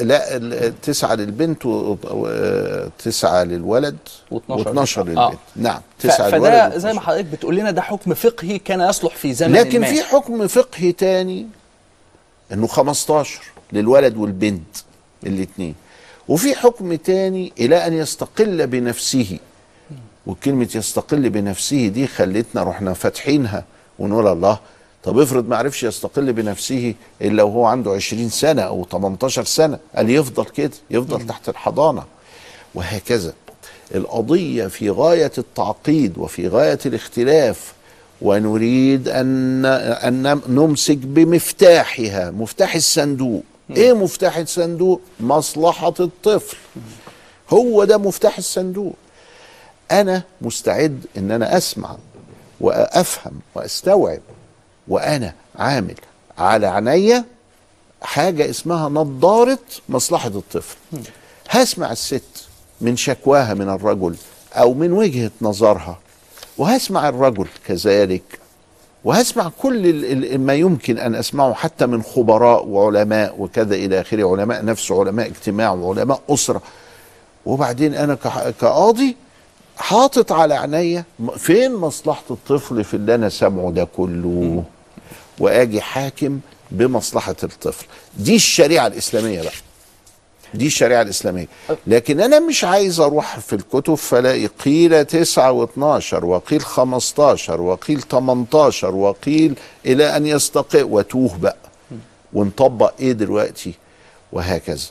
لا تسعة للبنت وتسعة للولد و12 و12 للبنت. آه. نعم ف- تسعة فده للولد زي ما حضرتك بتقول لنا ده حكم فقهي كان يصلح في زمن لكن ما. في حكم فقهي تاني إنه 15 للولد والبنت الاثنين وفي حكم تاني إلى أن يستقل بنفسه. وكلمة يستقل بنفسه دي خلتنا رحنا فاتحينها ونقول الله طب افرض ما عرفش يستقل بنفسه إلا وهو عنده 20 سنة أو 18 سنة قال يفضل كده يفضل تحت الحضانة. وهكذا. القضية في غاية التعقيد وفي غاية الاختلاف ونريد أن أن نمسك بمفتاحها. مفتاح الصندوق. إيه مفتاح الصندوق؟ مصلحة الطفل. هو ده مفتاح الصندوق. أنا مستعد أن أنا أسمع وأفهم وأستوعب وأنا عامل على عينيا حاجة اسمها نظارة مصلحة الطفل. هسمع الست من شكواها من الرجل أو من وجهة نظرها وهسمع الرجل كذلك وهسمع كل ما يمكن أن أسمعه حتى من خبراء وعلماء وكذا إلى آخره علماء نفس وعلماء اجتماع وعلماء أسرة. وبعدين أنا كقاضي حاطط على عينيا فين مصلحة الطفل في اللي أنا سامعه ده كله؟ وآجي حاكم بمصلحة الطفل. دي الشريعة الإسلامية بقى. دي الشريعة الإسلامية. لكن أنا مش عايز أروح في الكتب فلاقي قيل تسعة واتناشر وقيل خمستاشر وقيل تمنتاشر وقيل إلى أن يستقر. وتوه بقى. ونطبق إيه دلوقتي؟ وهكذا.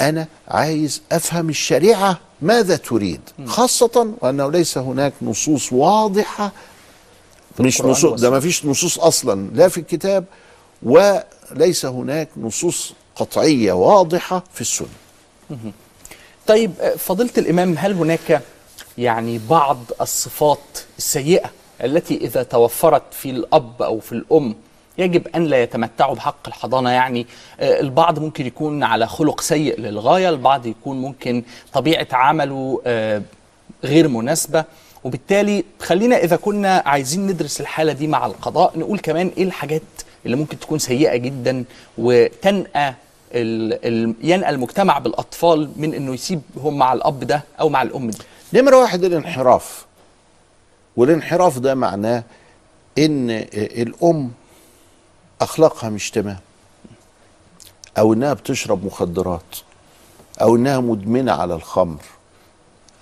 أنا عايز أفهم الشريعة ماذا تريد خاصة وأنه ليس هناك نصوص واضحة مش نصوص ده. ما فيش نصوص أصلا لا في الكتاب وليس هناك نصوص قطعية واضحة في السنة مهم. طيب فضيلة الإمام هل هناك يعني بعض الصفات السيئة التي إذا توفرت في الأب أو في الأم يجب أن لا يتمتعوا بحق الحضانة يعني آه، البعض ممكن يكون على خلق سيء للغاية البعض يكون ممكن طبيعة عمله آه، غير مناسبة وبالتالي خلينا إذا كنا عايزين ندرس الحالة دي مع القضاء نقول كمان إيه الحاجات اللي ممكن تكون سيئة جدا وتنأى ينأى المجتمع بالأطفال من إنه يسيبهم مع الأب ده أو مع الأم دي. نمرة واحد الانحراف. والانحراف ده معناه إن الأم أخلاقها مش تمام أو إنها بتشرب مخدرات أو إنها مدمنة على الخمر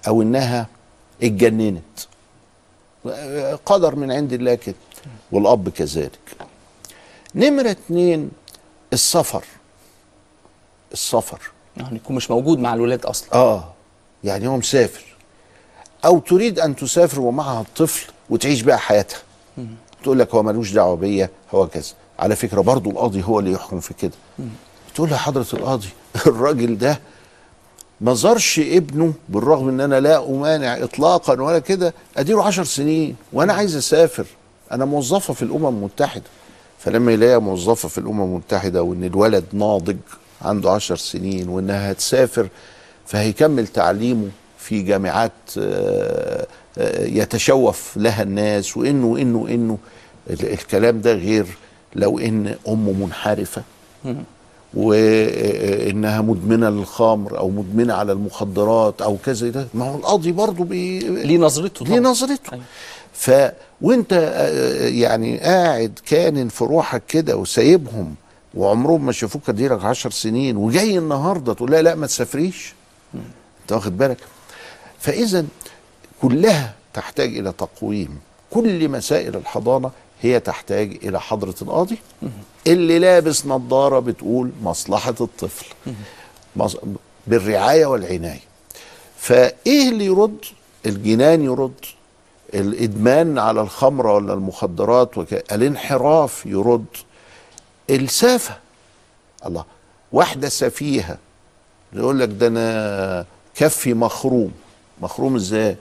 أو إنها اتجننت. قدر من عند الله كده والأب كذلك. نمرة اتنين السفر. السفر. يعني يكون مش موجود مع الولاد أصلا. آه يعني هو مسافر. أو تريد أن تسافر ومعها الطفل وتعيش بقى حياتها. تقول لك هو ملوش دعوة بيا هو كذا. على فكرة برضو القاضي هو اللي يحكم في كده. تقول له يا حضره القاضي الراجل ده ما زارش ابنه بالرغم إن أنا لا أمانع اطلاقا ولا كده أديله عشر سنين وأنا عايز أسافر. أنا موظفة في الأمم المتحدة. فلما يلاقيها موظفة في الأمم المتحدة وإن الولد ناضج عنده عشر سنين وإنها هتسافر فهيكمل تعليمه في جامعات آه، آه، يتشوف لها الناس وإنه وإنه وإنه. ال- الكلام ده غير لو إن ام منحرفة. وإنها مدمنة للخمر أو مدمنة على المخدرات أو كذا. ده ما هو القاضي برضه بي ليه نظرته ليه نظرته. ف وأنت آه، يعني قاعد كانن في روحك كده وسايبهم وعمرهم ما شافوك اديلك عشر سنين وجاي النهارده تقول لا لا ما تسافريش. أنت واخد بالك؟ فاذا كلها تحتاج إلى تقويم كل مسائل الحضانة هي تحتاج إلى حضرة القاضي. اللي لابس نظارة بتقول مصلحة الطفل. بالرعاية والعناية. فإيه اللي يرد؟ الجنان يرد. الإدمان على الخمر ولا المخدرات وك... الانحراف يرد. السافة. الله. واحدة سفيهة. يقول لك ده أنا كفي مخروم. مخروم إزاي؟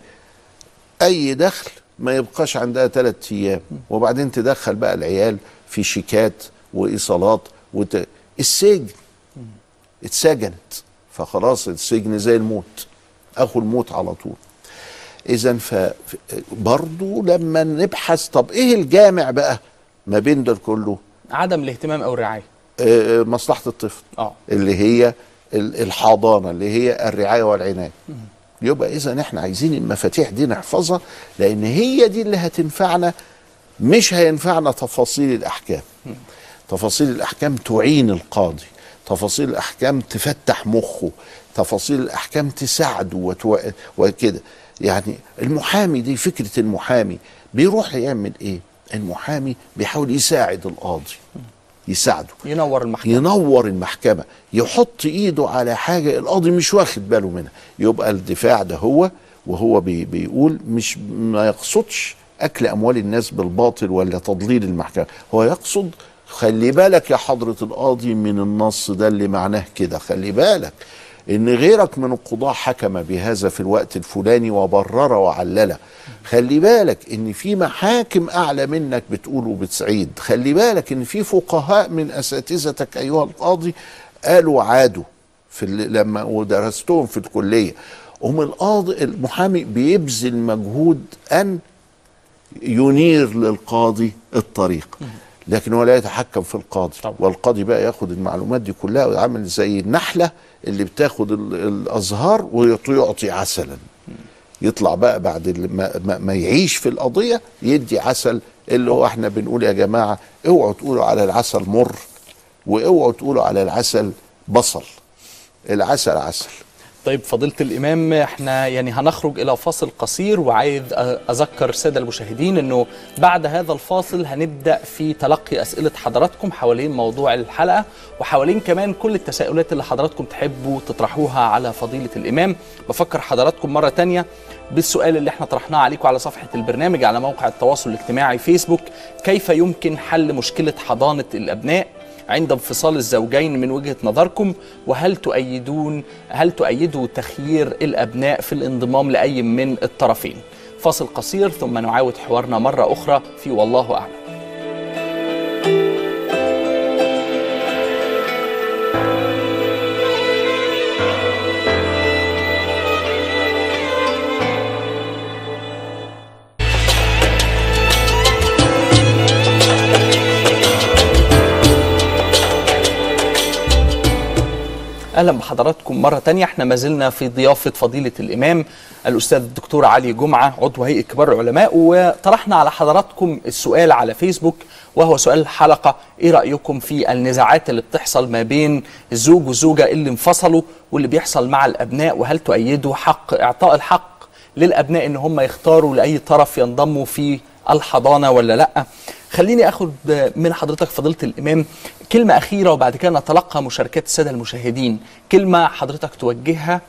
أي دخل ما يبقاش عندها ثلاث أيام. وبعدين تدخل بقى العيال في شيكات وإيصالات وت... السجن. اتسجنت. فخلاص السجن زي الموت. أخو الموت على طول. اذا ف برضه لما نبحث طب إيه الجامع بقى ما بين ده كله؟ عدم الاهتمام أو الرعاية. آه، مصلحة الطفل. آه. اللي هي ال- الحضانة اللي هي الرعاية والعناية. يبقى اذا إحنا عايزين المفاتيح دي نحفظها لأن هي دي اللي هتنفعنا مش هينفعنا تفاصيل الأحكام. تفاصيل الأحكام تعين القاضي تفاصيل الأحكام تفتح مخه تفاصيل الأحكام تساعده وتو... وكده. يعني المحامي دي فكرة المحامي بيروح يعمل إيه؟ المحامي بيحاول يساعد القاضي. يساعده. ينور المحكمة. ينور المحكمة. يحط إيده على حاجة القاضي مش واخد باله منها. يبقى الدفاع ده هو وهو بي بيقول مش ما يقصدش أكل أموال الناس بالباطل ولا تضليل المحكمة. هو يقصد خلي بالك يا حضرة القاضي من النص ده اللي معناه كده. خلي بالك إن غيرك من القضاة حكم بهذا في الوقت الفلاني وبرر وعلل خلي بالك إن في محاكم أعلى منك بتقول وبتسعيد خلي بالك إن في فقهاء من أساتذتك أيها القاضي قالوا عادوا في لما ودرستهم في الكلية. هم القاضي المحامي بيبذل مجهود أن ينير للقاضي الطريق. لكن هو لا يتحكم في القاضي. والقاضي بقى ياخد المعلومات دي كلها ويعمل زي النحلة اللي بتاخد ال- الأزهار ويعطي عسلا. يطلع بقى بعد ما, ما يعيش في القضية يدي عسل اللي هو إحنا بنقول يا جماعة اوعوا تقولوا على العسل مر واوعوا تقولوا على العسل بصل. العسل عسل. طيب فضيلة الإمام إحنا يعني هنخرج إلى فاصل قصير وعايز أذكر السادة المشاهدين أنه بعد هذا الفاصل هنبدأ في تلقي أسئلة حضراتكم حوالين موضوع الحلقة وحوالين كمان كل التساؤلات اللي حضراتكم تحبوا تطرحوها على فضيلة الإمام. بفكر حضراتكم مرة تانية بالسؤال اللي إحنا طرحناه عليكم على صفحة البرنامج على موقع التواصل الاجتماعي فيسبوك كيف يمكن حل مشكلة حضانة الأبناء؟ عند انفصال الزوجين من وجهة نظركم وهل تؤيدون هل تؤيدوا تخيير الأبناء في الانضمام لأي من الطرفين؟ فاصل قصير ثم نعاود حوارنا مرة أخرى في والله أعلم. أهلا بحضراتكم مرة تانية. إحنا ما زلنا في ضيافة فضيلة الإمام الأستاذ الدكتور علي جمعة عضو هيئة كبار العلماء. وطرحنا على حضراتكم السؤال على فيسبوك وهو سؤال الحلقة إيه رأيكم في النزاعات اللي بتحصل ما بين الزوج والزوجه اللي انفصلوا واللي بيحصل مع الأبناء؟ وهل تؤيدوا حق إعطاء الحق للأبناء إن هم يختاروا لأي طرف ينضموا في الحضانة ولا لأ؟ خليني آخد من حضرتك فضيلة الإمام كلمة أخيرة وبعد كده نتلقى مشاركات السادة المشاهدين. كلمة حضرتك توجهها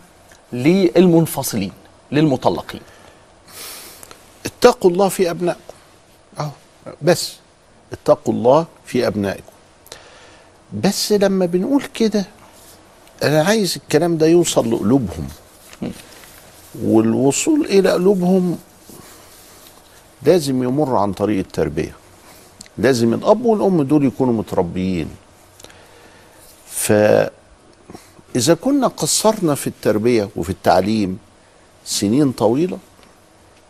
للمنفصلين للمطلقين. اتقوا الله في أبنائكم. أهو بس. اتقوا الله في أبنائكم. بس لما بنقول كده أنا عايز الكلام ده يوصل لقلوبهم. والوصول إلى قلوبهم لازم يمر عن طريق التربية. لازم الأب والأم دول يكونوا متربيين. فاذا كنا قصرنا في التربية وفي التعليم سنين طويلة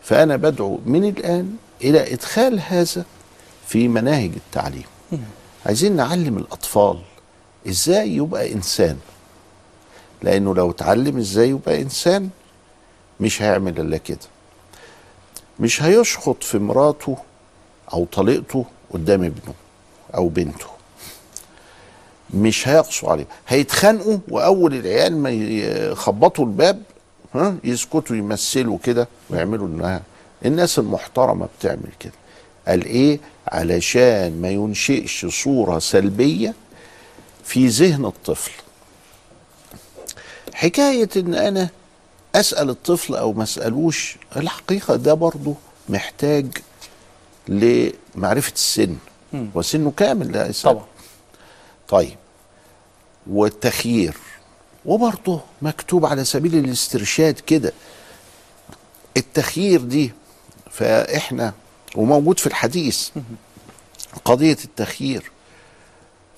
فأنا بدعو من الآن إلى إدخال هذا في مناهج التعليم. عايزين نعلم الأطفال إزاي يبقى إنسان. لأنه لو اتعلم إزاي يبقى إنسان مش هيعمل إلا كده. مش هيشخط في مراته أو طليقته قدام ابنه أو بنته. مش هيقسوا عليه. هيتخانقوا وأول العيال ما يخبطوا الباب ها يسكتوا يمثلوا كده ويعملوا إنها الناس المحترمة بتعمل كده. قال إيه؟ علشان ما ينشئش صورة سلبية في ذهن الطفل. حكاية إن أنا أسأل الطفل أو ما اسالوش الحقيقة ده برضه محتاج لمعرفة السن. وسنه كامل طبعا. طيب. والتخيير. وبرضه مكتوب على سبيل الاسترشاد كده. التخيير دي فإحنا وموجود في الحديث. قضية التخيير.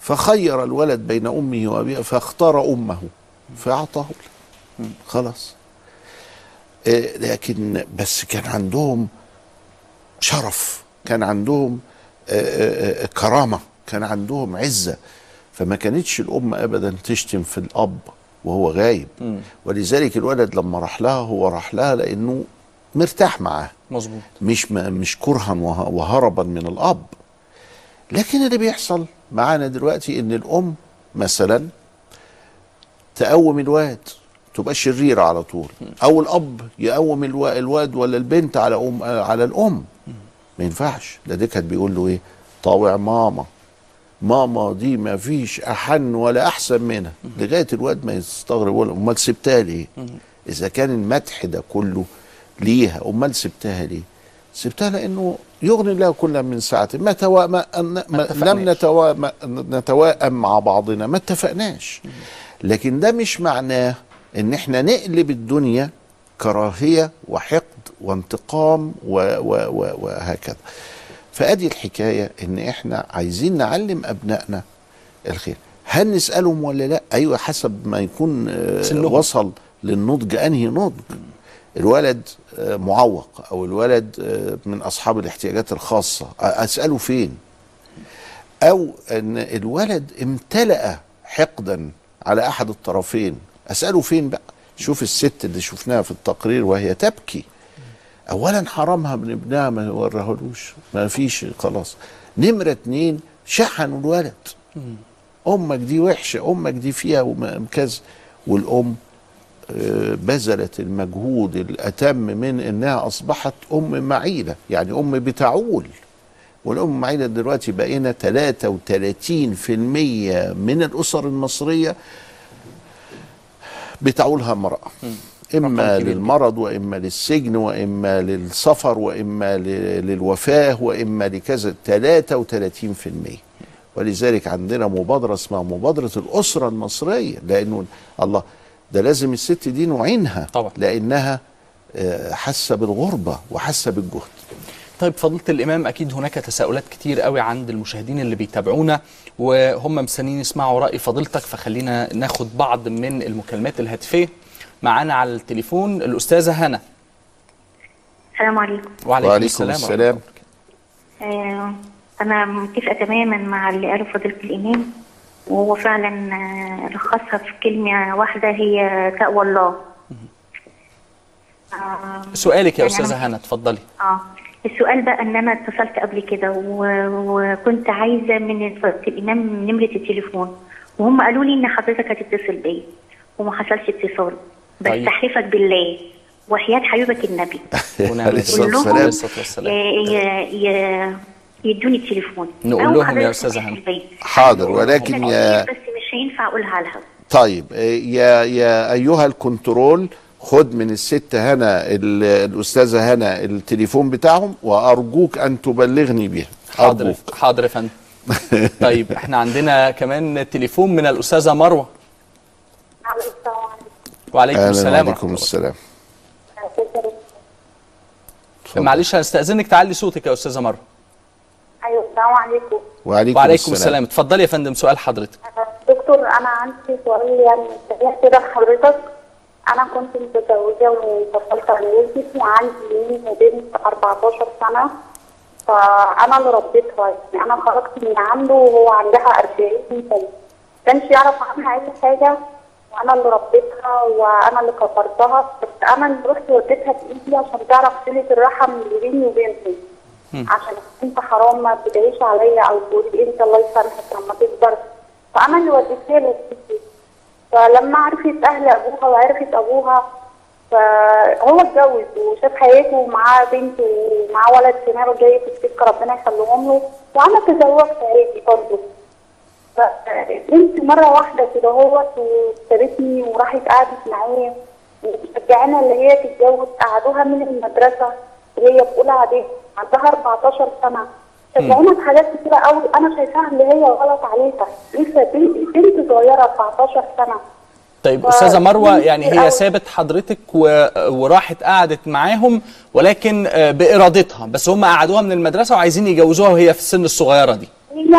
فخير الولد بين أمه وأبيه فاختار أمه فأعطاه خلاص. آه، لكن بس كان عندهم شرف. كان عندهم آه، آه، آه، كرامة كان عندهم عزة. فما كانتش الأم ابدا تشتم في الأب وهو غايب. ولذلك الولد لما راح لها هو راح لها لأنه مرتاح معاه. مظبوط. مش ما مش كرها وه- وهربا من الأب. لكن اللي بيحصل معانا دلوقتي إن الأم مثلا تقوم الواد تبقى شريرة على طول. أو الأب يقوم الو- الواد ولا البنت على ام على الأم. ما ينفعش. ده ده كان بيقول له إيه؟ طاوع ماما. ماما دي ما فيش أحن ولا أحسن منها. لغاية الواد ما يستغرب يقول أمال سبتها ليه؟ إذا كان المدح ده كله ليها أمال سبتها ليه؟ سبتها لأنه يغني الله كل من ساعته. ما, توا... ما... لم نتوا... ما... نتواءم مع بعضنا. ما اتفقناش. لكن ده مش معناه إن إحنا نقلب الدنيا كراهية وحقد وانتقام و... و... و... وهكذا. فأدي الحكاية إن إحنا عايزين نعلم أبنائنا الخير. هل نسألهم ولا لأ؟ أيوه حسب ما يكون آه، سنهم. وصل للنضج. أنهي نضج؟ الولد آه، معوق أو الولد آه، من أصحاب الاحتياجات الخاصة. أسأله فين؟ أو إن الولد امتلأ حقدا على أحد الطرفين. أسأله فين بقى؟ شوف الست اللي شفناها في التقرير وهي تبكي. اولا حرمها من ابنها ما ورهلوش ما فيش خلاص. نمرة اتنين شحنوا الولد. أمك دي وحشة أمك دي فيها كذا. والأم آه، بذلت المجهود الأتم من إنها أصبحت أم معيلة يعني أم بتعول. والأم معيلة دلوقتي بقينا 33% من الأسر المصرية. بتعولها امراه إما للمرض وإما للسجن وإما للسفر وإما ل- للوفاة وإما لكذا 33% ولذلك عندنا مبادرة اسمها مبادرة الأسرة المصرية لأنه الله ده لازم الست دي نعينها طبعا. لأنها آه، حاسة بالغربة وحاسة بالجهد. طيب فضيلة الإمام أكيد هناك تساؤلات كتير قوي عند المشاهدين اللي بيتابعونا. وهم مستنيين يسمعوا رأي فضيلتك فخلينا ناخد بعض من المكالمات الهاتفية. معانا على التليفون الأستاذة هنا السلام عليكم. وعليكم, وعليكم السلام, السلام. آه أنا متفقة تماما مع اللي قاله فضيلة الإمام وهو فعلا آه، لخصها في كلمة واحدة هي تقوى الله. آه سؤالك يا يعني أستاذة هنا اتفضلي. آه. السؤال بقى إن أنا اتصلت قبل كده وكنت عايزة من الإمام نمرة التليفون وهم قالوا لي إن حضرتك هتتصل بيا وما حصلش اتصال بس طيب. تحلفك بالله وحياة حبيبك النبي عليه الصلاة كلهم والسلام ي- ي- ي- يدوني التليفون نقول لهم يا هنا. بيا. حاضر ولكن يا بس مش هينفع أقولها لها طيب آه، يا يا أيها الكنترول خد من الست هنا ال- الأستاذة هنا التليفون بتاعهم وأرجوك أن تبلغني بها حاضر. حاضر يا فندم. طيب إحنا عندنا كمان تليفون من الأستاذة مروة. وعليكم السلام وعليكم السلام. معلش هنستأذنك تعلي صوتك يا أستاذة مروة. أيوه السلام عليكم. وعليكم, وعليكم السلام. اتفضلي يا فندم سؤال حضرتك. دكتور أنا عندي سؤال يعني سريع كده لحضرتك أنا كنت متزوجة وانفصلت عن جوزي وعندي وبنت 14 سنة. فأنا اللي ربيتها. يعني أنا خرجت من عنده وهو عندها 40 سنة. كانش يعرف عنها أي حاجة. وأنا اللي ربيتها وأنا اللي كبرتها بس أنا اللي رحت وديتها بايدي عشان تعرف صله الرحم اللي بيني وبينهم. عشان أنت حرام ما بتدعيش عليا أو تقولي إنت الله يسامحك لما تكبر. فأنا اللي وديتها له. فلما عرفت أهل أبوها وعرفت أبوها فهو اتجوز وشاف حياته ومعاه بنت ومعاه ولد كمان جاي في السكة ربنا يخليهم له وأنا تزوجت عادي برضه. فبنت مرة واحدة كده هوت وسابتني وراحت قعدت معايا وشجعنا اللي هي تتجوز. قعدوها من المدرسة وهي في أولى عندها 14 سنة. شجعونا في حاجات كتيرة قوي أنا شايفاها اللي هي غلط عليها. لسه بنت صغيرة 14 سنة. طيب أستاذة مروة يعني هي. سابت حضرتك و... وراحت قعدت معاهم ولكن آه، بإرادتها. بس هم قعدوها من المدرسة وعايزين يجوزوها وهي في السن الصغيرة دي. هي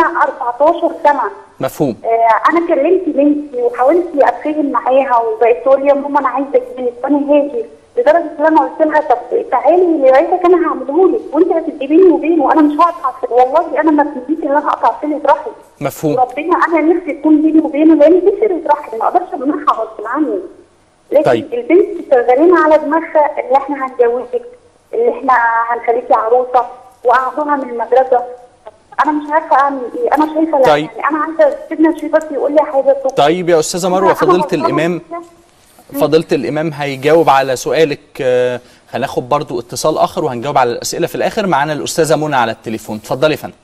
14 سنة. مفهوم. آه، أنا كلمت بنتي وحاولت اتفاهم معاها وبقت تقول لي يا ماما أنا عايزه اجيبك وأنا هاجي لدرجه ان أنا قلت لها طب تعالي لغايتك أنا هعمله لك وأنت هتبقي بيني وبينه وأنا مش هقطع والله أنا ما تنسيش إن أنا هقطع صله رحم مفهوم. وربنا أنا نفسي تكون بيني وبينه لأن دي صله رحم ما أقدرش امنعها غصب عني. لكن طيب. البنت شغالين على دماغها اللي إحنا هنجوزك اللي إحنا هنخليكي عروسة وقعدوها من المدرسة. أنا مش عارفة أعمل إيه. أنا شايفة لا طيب. يعني أنا عايزة سيدنا الشيخ بس يقول لي حاجة. طيب يا أستاذة مروة فضيله الإمام. فضيله الإمام هيجاوب على سؤالك آه، هناخد برضو اتصال آخر وهنجاوب على الأسئلة في الآخر. معانا الأستاذة منى على التليفون. اتفضلي يا فندم.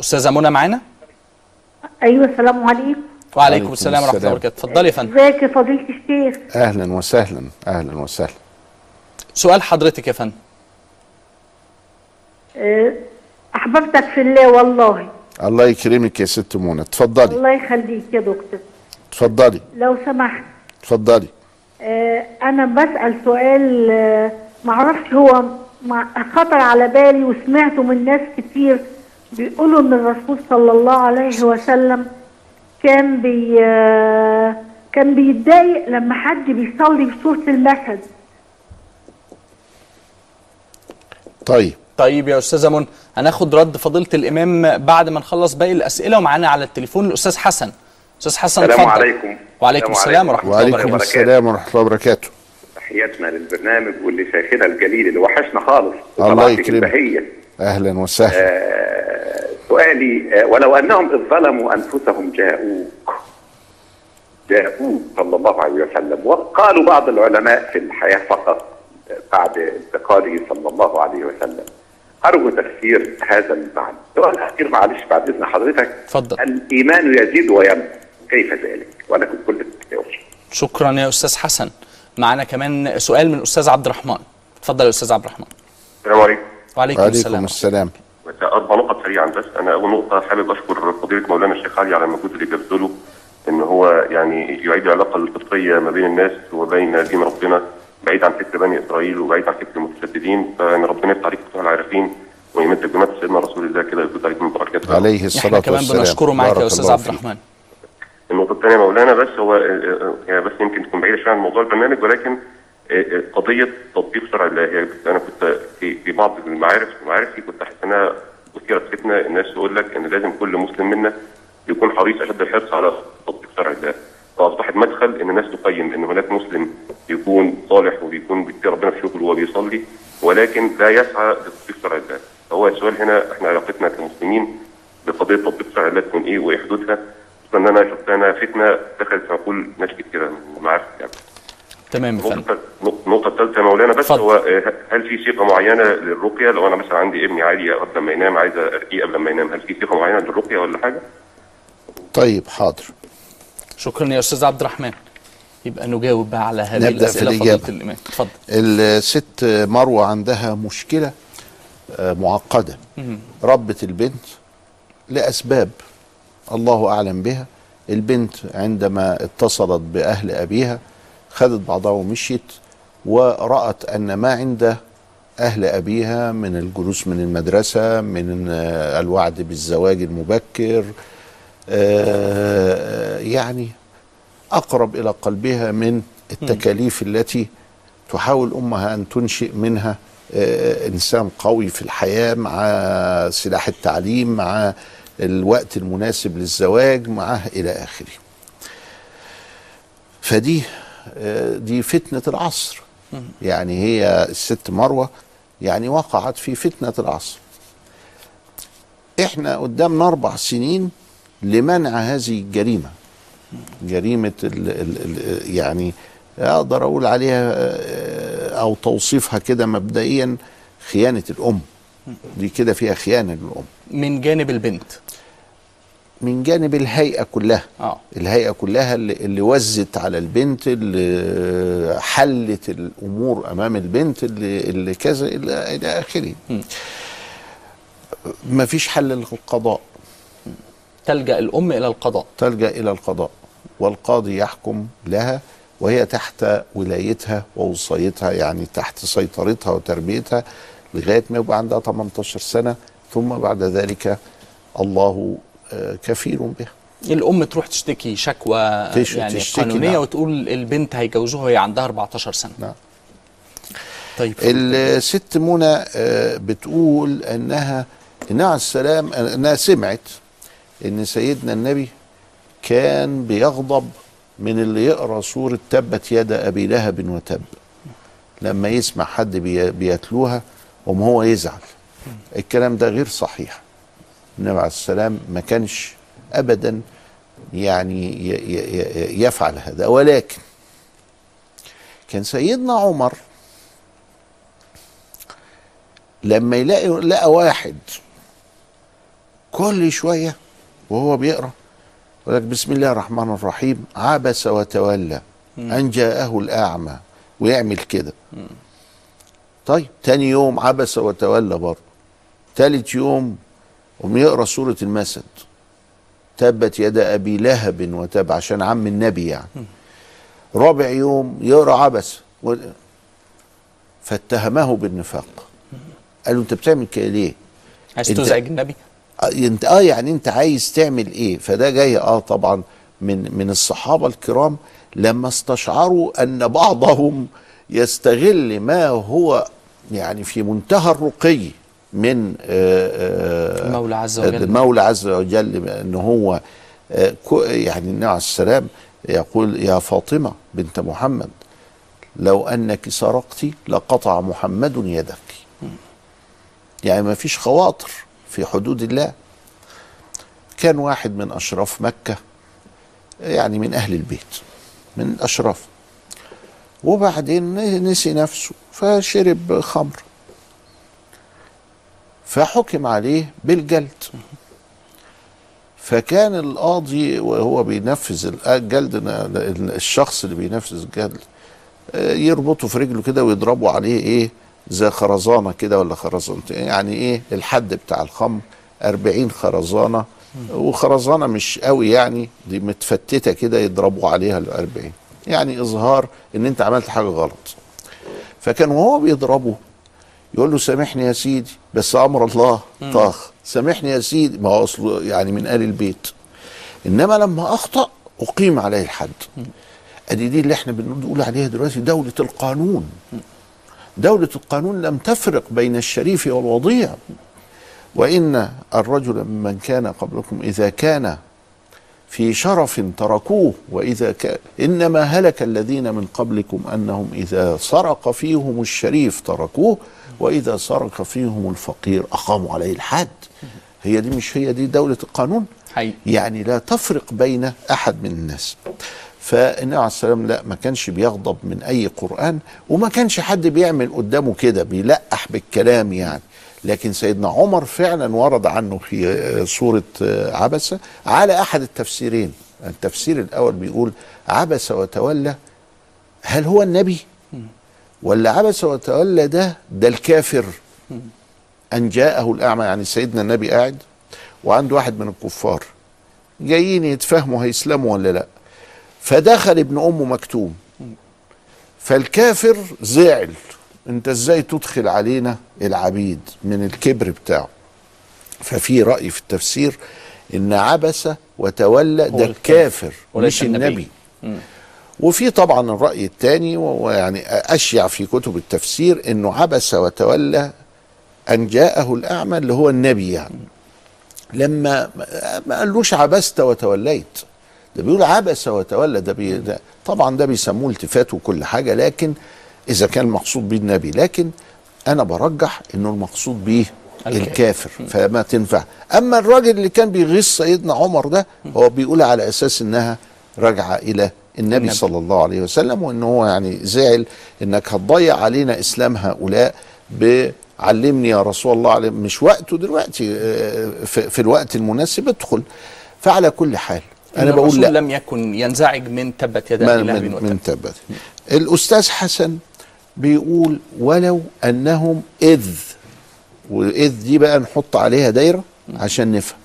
أستاذة منى معانا؟ أيوه السلام عليكم. وعليكم السلام ورحمة الله. وبركاته. اتفضلي يا فندم. ازيك يا فضيله الشيخ؟ أهلا وسهلا أهلا وسهلا. سؤال حضرتك يا فندم. أه، أحببتك في الله. والله الله يكرمك يا ست منى. اتفضلي. الله يخليك يا دكتور. اتفضلي. لو سمحت. اتفضلي. أه، أنا بسأل سؤال أه، معرفش هو مع- خطر على بالي وسمعته من ناس كتير بيقولوا إن الرسول صلى الله عليه وسلم كان بي أه، كان بيتضايق لما حد بيصلي بسوره المثل طيب. طيب يا أستاذة منى هناخد رد فضيلة الإمام بعد ما نخلص باقي الأسئلة ومعانا على التليفون الأستاذ حسن. أستاذ حسن السلام عليكم. وعليكم السلام ورحمة الله وعليكم وبركاته. السلام ورحمة الله وبركاته. تحياتنا للبرنامج واللي شايخنا الجليل اللي وحشنا خالص. الله يكرمك. أهلا وسهلا. آه سؤالي آه ولو أنهم إذ ظلموا أنفسهم جاءوك جاءوك صلى الله عليه وسلم وقالوا بعض العلماء في الحياة فقط بعد انتقاله صلى الله عليه وسلم أرجو تفسير هذا المعنى. السؤال الاخير معلش بعد إذن حضرتك. اتفضل الإيمان يزيد وينقص. كيف ذلك؟ ولكم كل التوفيق. شكرا يا أستاذ حسن. معانا كمان سؤال من الاستاذ عبد الرحمن. اتفضل يا أستاذ عبد الرحمن. السلام عليكم. وعليكم, وعليكم السلام. أربع نقط سريعا بس. أنا أول نقطة حابب أشكر فضيلة مولانا الشيخ علي على المجهود اللي بيبذله إن هو يعني يعيد العلاقة الفطريه ما بين الناس وبين دين ربنا بعيد عن فكر بني إسرائيل وبعيد عن فكر المتشددين. فان ربنا يفتح عليك فتوح العارفين ويمد بمات سيدنا رسول الله كده. ويفوت عليك من بركاته. عليه إحنا الصلاة كمان والسلام. بنشكره معاك يا أستاذ عبد. الرحمن. النقطة الثانية مولانا بس هو يعني بس يمكن تكون بعيدة شوية عن موضوع البرنامج ولكن قضية تطبيق شرع الله يعني أنا كنت في بعض المعارف معارفي كنت أحس إنها مثيرة فتنة الناس تقول لك إن لازم كل مسلم منا يكون حريص أشد الحرص على تطبيق شرع الله. فأصبحت مدخل إن الناس تقيم إن هناك مسلم يكون صالح وبيكون بيتقي ربنا في شغله وبيصلي ولكن لا يسعى لتطبيق شرع الله. فهو السؤال هنا إحنا علاقتنا كمسلمين بقضية تطبيق شرع الله تكون إيه وإيه أن أنا شفت أنا فتنه دخلت في عقول ناس كتير من معارف يعني. تمام فندم. النقطة الثالثة يا مولانا بس هو آه، هل في صيغة معينة للرقية؟ لو أنا مثلا عندي ابني عادي قبل ما ينام عايز أرقيه قبل ما ينام هل في صيغة معينة للرقية ولا حاجة؟ طيب حاضر. شكرا يا أستاذ عبد الرحمن. يبقى نجاوب بقى على هذه نبدأ في الأسئلة الإجابة. فضيلة الإمام. اتفضل. الست مروة عندها مشكلة آه، معقدة. ربت البنت لأسباب الله أعلم بها. البنت عندما اتصلت بأهل أبيها خدت بعضها ومشيت ورأت أن ما عند أهل أبيها من الجلوس من المدرسة من الوعد بالزواج المبكر آه، يعني أقرب إلى قلبها من التكاليف التي تحاول أمها أن تنشئ منها آه، إنسان قوي في الحياة مع سلاح التعليم مع الوقت المناسب للزواج معاه إلى آخره. فدي دي فتنة العصر. يعني هي الست مروة يعني وقعت في فتنة العصر. إحنا قدامنا أربع سنين لمنع هذه الجريمة. جريمة ال ال ال يعني أقدر أقول عليها أو توصيفها كده مبدئيا خيانة الأم. دي كده فيها خيانة للأم. من جانب البنت. من جانب الهيئة كلها. آه. الهيئة كلها اللي, اللي وزت على البنت اللي حلت الأمور أمام البنت اللي, اللي كذا إلى إلى آخره. ما فيش حل للقضاء. تلجأ الأم إلى القضاء. تلجأ إلى القضاء. والقاضي يحكم لها وهي تحت ولايتها ووصايتها يعني تحت سيطرتها وتربيتها لغاية ما يبقى عندها 18 سنة. ثم بعد ذلك الله آه، كفيل بها الأم تروح تشتكي شكوى تش- يعني تشتكي، قانونية نعم. وتقول البنت هيجوزوها وهي عندها 14 سنة. نعم. طيب. الست منى آه، بتقول إنها إنها عليه السلام إنها سمعت إن سيدنا النبي كان بيغضب من اللي يقرأ سورة تبت يد أبي لهب وتب. لما يسمع حد بي- بيتلوها قوم هو يزعل. الكلام ده غير صحيح. النبي عليه السلام ما كانش ابدا يعني يفعل هذا. ولكن كان سيدنا عمر لما يلاقي لقى واحد كل شوية وهو بيقرأ يقول لك بسم الله الرحمن الرحيم عبس وتولى أن جاءه الأعمى ويعمل كده. طيب تاني يوم عبس وتولى برضه. تالت يوم قوم يقرأ سورة المسد تبت يد أبي لهب وتب عشان عم النبي يعني. رابع يوم يقرأ عبس و- فاتهمه بالنفاق. قالوا أنت بتعمل كده ليه؟ عايز انت- تزعج النبي؟ آه، أنت آه يعني أنت عايز تعمل إيه؟ فده جاي آه طبعا من من الصحابة الكرام لما استشعروا أن بعضهم يستغل ما هو يعني في منتهى الرقي. من آه، آه، المولى عز وجل. المولى عز وجل ان هو آه، يعني النبي عليه السلام يقول يا فاطمة بنت محمد لو أنك سرقت لقطع محمد يدك. يعني ما فيش خواطر في حدود الله. كان واحد من أشراف مكة يعني من أهل البيت من الأشراف وبعدين نسي نفسه فشرب خمر. فحكم عليه بالجلد. فكان القاضي وهو بينفذ الجلد الشخص اللي بينفذ الجلد آه، يربطه في رجله كده ويضربوا عليه إيه؟ زي خرزانة كده ولا خرزانتين يعني إيه؟ الحد بتاع الخمر 40 خرزانة. وخرزانة مش قوي يعني دي متفتتة كده يضربوا عليها ال 40 يعني إظهار إن أنت عملت حاجة غلط. فكان وهو بيضربه يقول له سامحني يا سيدي بس أمر الله. طاخ. سامحني يا سيدي ما هو اصله يعني من آل البيت. إنما لما أخطأ أقيم عليه الحد. أدي دي اللي إحنا بنقول عليها دلوقتي دولة القانون. دولة القانون لم تفرق بين الشريف والوضيع. وإن الرجل ممن كان قبلكم إذا كان في شرف تركوه وإذا كان إنما هلك الذين من قبلكم أنهم إذا سرق فيهم الشريف تركوه وإذا سرق فيهم الفقير اقاموا عليه الحد. هي دي مش هي دي دولة القانون؟ حقيقي. يعني لا تفرق بين أحد من الناس. فالنبي عليه السلام لا ما كانش بيغضب من أي قرآن وما كانش حد بيعمل قدامه كده بيلقح بالكلام يعني. لكن سيدنا عمر فعلا ورد عنه في سورة عبسه على أحد التفسيرين. التفسير الأول بيقول عبس وتولى هل هو النبي؟ ولا عبس وتولى ده ده الكافر. أن جاءه الأعمى يعني سيدنا النبي قاعد وعنده واحد من الكفار. جايين يتفاهموا هيسلموا ولا لأ. فدخل ابن أمه مكتوم. فالكافر زعل. أنت إزاي تدخل علينا العبيد من الكبر بتاعه؟ ففي رأي في التفسير إن عبس وتولى ده الكافر. مش النبي. النبي. وفي طبعا الرأي الثاني ويعني أشيع في كتب التفسير أنه عبس وتولى أن جاءه الأعمى اللي هو النبي يعني. لما ما قالوش عبست وتوليت. ده بيقول عبس وتولى ده, بي ده طبعا ده بيسموه التفات وكل حاجة لكن إذا كان المقصود بيه النبي لكن أنا برجح إنه المقصود بيه الكافر. فما تنفع. أما الراجل اللي كان بيغيظ سيدنا عمر ده هو بيقول على أساس إنها راجعة إلى النبي, النبي. صلى الله عليه وسلم وإن هو يعني زعل إنك هتضيع علينا إسلام هؤلاء بعلمني يا رسول الله علم مش وقته دلوقتي آه، في, الوقت المناسب ادخل. فعلى كل حال أنا بقول لا. لم يكن ينزعج من تبت يدا من, وتب من تبت. الأستاذ حسن بيقول ولو أنهم إذ وإذ دي بقى نحط عليها دايرة عشان نفهم.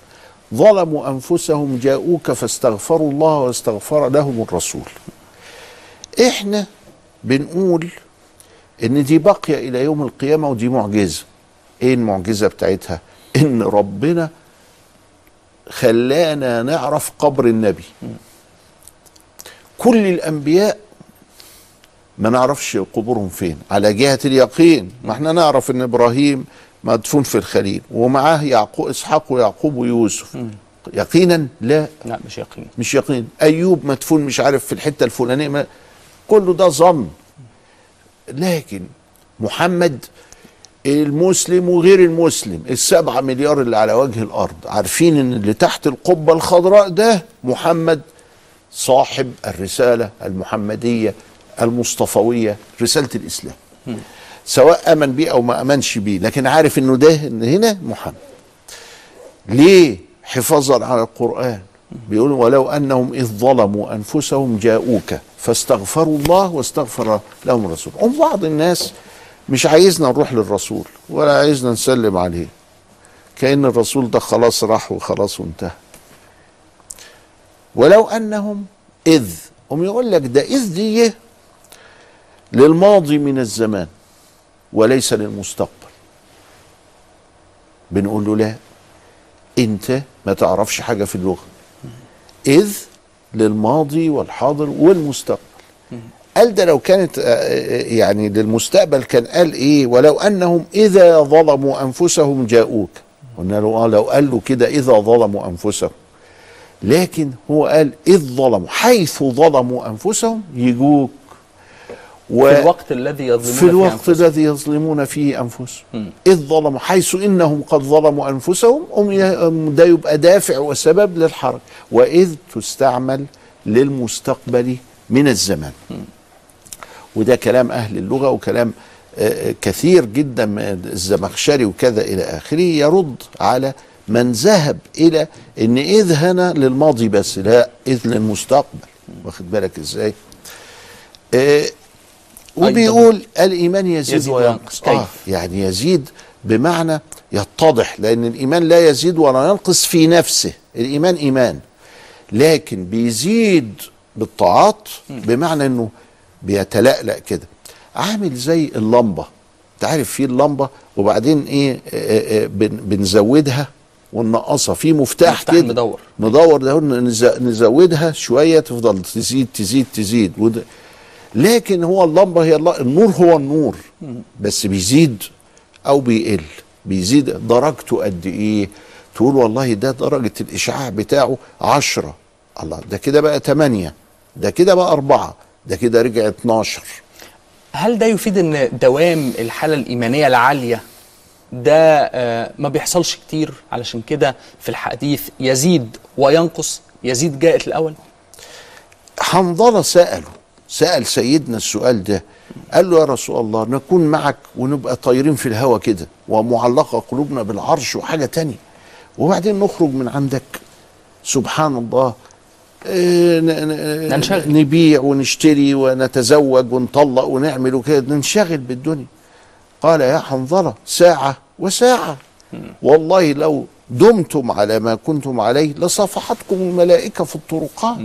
ظلموا أنفسهم جاءوك فاستغفروا الله واستغفر لهم الرسول. إحنا بنقول إن دي باقية إلى يوم القيامة ودي معجزة. إيه المعجزة بتاعتها؟ إن ربنا خلانا نعرف قبر النبي. كل الأنبياء ما نعرفش قبورهم فين. على جهة اليقين. ما إحنا نعرف إن إبراهيم مدفون في الخليل ومعاه يعقوب إسحاق ويعقوب ويوسف. يقينا؟ لا. لا مش يقين. مش يقين. أيوب مدفون مش عارف في الحتة الفلانية ما كله ده ظن. لكن محمد المسلم وغير المسلم السبعة مليار اللي على وجه الأرض عارفين إن اللي تحت القبة الخضراء ده محمد صاحب الرسالة المحمدية المصطفوية رسالة الإسلام. سواء آمن بيه أو ما آمنش بيه لكن عارف إنه ده هنا محمد. ليه حفاظا على القرآن؟ بيقول ولو أنهم إذ ظلموا أنفسهم جاءوك فاستغفروا الله واستغفر لهم الرسول. هم بعض الناس مش عايزنا نروح للرسول ولا عايزنا نسلم عليه. كأن الرسول ده خلاص راح وخلاص وانتهى. ولو أنهم إذ هم يقول لك ده إذ دي للماضي من الزمان. وليس للمستقبل. بنقول له لا انت ما تعرفش حاجة في اللغة. إذ للماضي والحاضر والمستقبل. قال ده لو كانت آه، آه، يعني للمستقبل كان قال إيه؟ ولو أنهم إذا ظلموا أنفسهم جاءوك. قلنا له آه لو قال له كده إذا ظلموا أنفسهم. لكن هو قال إذ ظلموا حيث ظلموا أنفسهم يجوك. في الوقت الذي يظلمون في فيه الوقت أنفسهم. الذي يظلمون فيه أنفسهم. إذ ظلموا حيث إنهم قد ظلموا أنفسهم هم ي- أم ده يبقى دافع وسبب للحرج. وإذ تستعمل للمستقبل من الزمان. وده كلام أهل اللغة وكلام آه، آه، كثير جدا من الزمخشري وكذا إلى آخره يرد على من ذهب إلى إن إذ هنا للماضي بس لا إذ للمستقبل. واخد بالك إزاي؟ آه، وبيقول الايمان يزيد, يزيد وينقص. آه كيف؟ يعني يزيد بمعنى يتضح لأن الإيمان لا يزيد ولا ينقص في نفسه. الإيمان إيمان لكن بيزيد بالطاعات بمعنى إنه بيتلألأ كده. عامل زي اللمبة. أنت عارف في اللمبة وبعدين إيه آه، آه، بن- بنزودها وننقصها في مفتاح, مفتاح كده. مدور. مدور ده نز- نزودها شوية تفضل تزيد تزيد تزيد. وده لكن هو اللمبه هي الله النور هو النور بس بيزيد أو بيقل. بيزيد درجته قد إيه؟ تقول والله ده درجة الإشعاع بتاعه عشرة. الله ده كده بقى تمانية ده كده بقى أربعة ده كده رجع 12 هل ده يفيد إن دوام الحالة الإيمانية العالية؟ ده آه، ما بيحصلش كتير. علشان كده في الحديث يزيد وينقص يزيد جاءت الأول. حنظلة سأله سأل سيدنا السؤال ده. قال له يا رسول الله نكون معك ونبقى طايرين في الهوا كده ومعلقة قلوبنا بالعرش وحاجة تانية. وبعدين نخرج من عندك. سبحان الله. ن- ننشغل. نبيع ونشتري ونتزوج ونطلق ونعمل وكده. ننشغل بالدنيا. قال يا حنظلة ساعة وساعة. والله لو دمتم على ما كنتم عليه لصافحتكم الملائكة في الطرقات.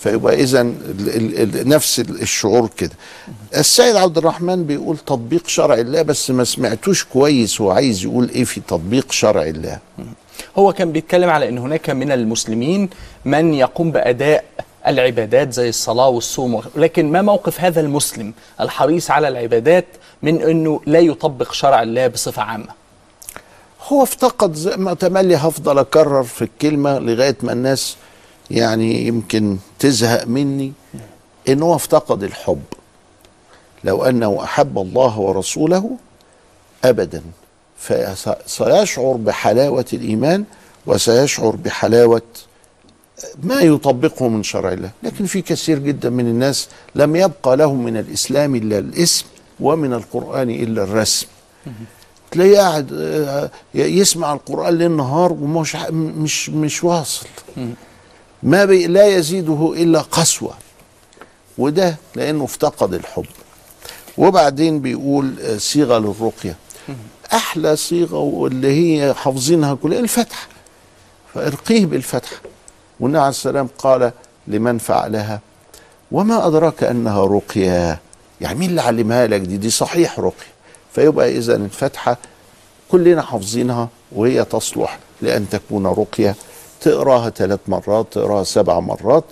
فيبقى إذا نفس ال- الشعور كده. السيد عبد الرحمن بيقول تطبيق شرع الله بس ما سمعتوش كويس هو عايز يقول إيه في تطبيق شرع الله. هو كان بيتكلم على إن هناك من المسلمين من يقوم بأداء العبادات زي الصلاة والصوم لكن ما موقف هذا المسلم الحريص على العبادات من إنه لا يطبق شرع الله بصفة عامة؟ هو افتقد زي ما تملي هفضل أكرر في الكلمة لغاية ما الناس يعني يمكن تزهق مني إن هو افتقد الحب. لو أنه أحب الله ورسوله ابدا. فسيشعر بحلاوة الإيمان وسيشعر بحلاوة ما يطبقه من شرع الله. لكن في كثير جدا من الناس لم يبقى لهم من الإسلام إلا الاسم ومن القرآن إلا الرسم. تلاقيه قاعد آه، يسمع القرآن ليل نهار ومش مش مش واصل. ما بي لا يزيده إلا قسوة وده لأنه افتقد الحب. وبعدين بيقول آه، صيغة للرقية. أحلى صيغة واللي هي حافظينها كلها الفتحة. فارقيه بالفتحة. والنبي عليه السلام قال لمن فعلها وما أدراك أنها رقية. يعني مين اللي علمها لك دي؟ دي صحيح رقية. فيبقى اذا الفتحة كلنا حافظينها وهي تصلح لأن تكون رقية. تقراها ثلاث مرات تقراها سبع مرات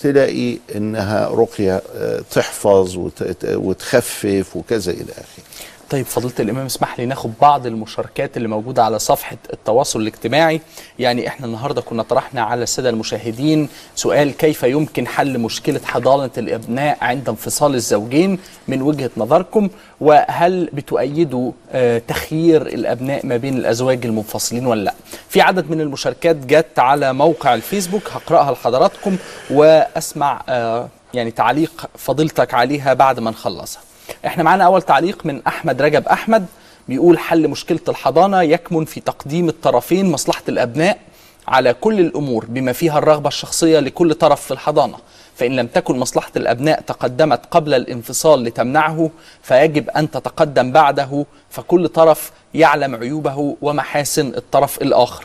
تلاقي إنها رقية آه، تحفظ وت- وتخفف وكذا إلى آخره. طيب فضيلة الإمام اسمح لي ناخد بعض المشاركات اللي موجودة على صفحة التواصل الاجتماعي. يعني إحنا النهاردة كنا طرحنا على السادة المشاهدين سؤال كيف يمكن حل مشكلة حضانة الأبناء عند انفصال الزوجين من وجهة نظركم؟ وهل بتؤيدوا آه، تخيير الأبناء ما بين الأزواج المنفصلين ولا لا؟ في عدد من المشاركات جت على موقع الفيسبوك هقرأها لحضراتكم وأسمع آه، يعني تعليق فضيلتك عليها بعد ما نخلصها. إحنا معانا أول تعليق من أحمد رجب. أحمد بيقول حل مشكلة الحضانة يكمن في تقديم الطرفين مصلحة الأبناء على كل الأمور بما فيها الرغبة الشخصية لكل طرف في الحضانة. فإن لم تكن مصلحة الأبناء تقدمت قبل الانفصال لتمنعه فيجب أن تتقدم بعده فكل طرف يعلم عيوبه ومحاسن الطرف الآخر.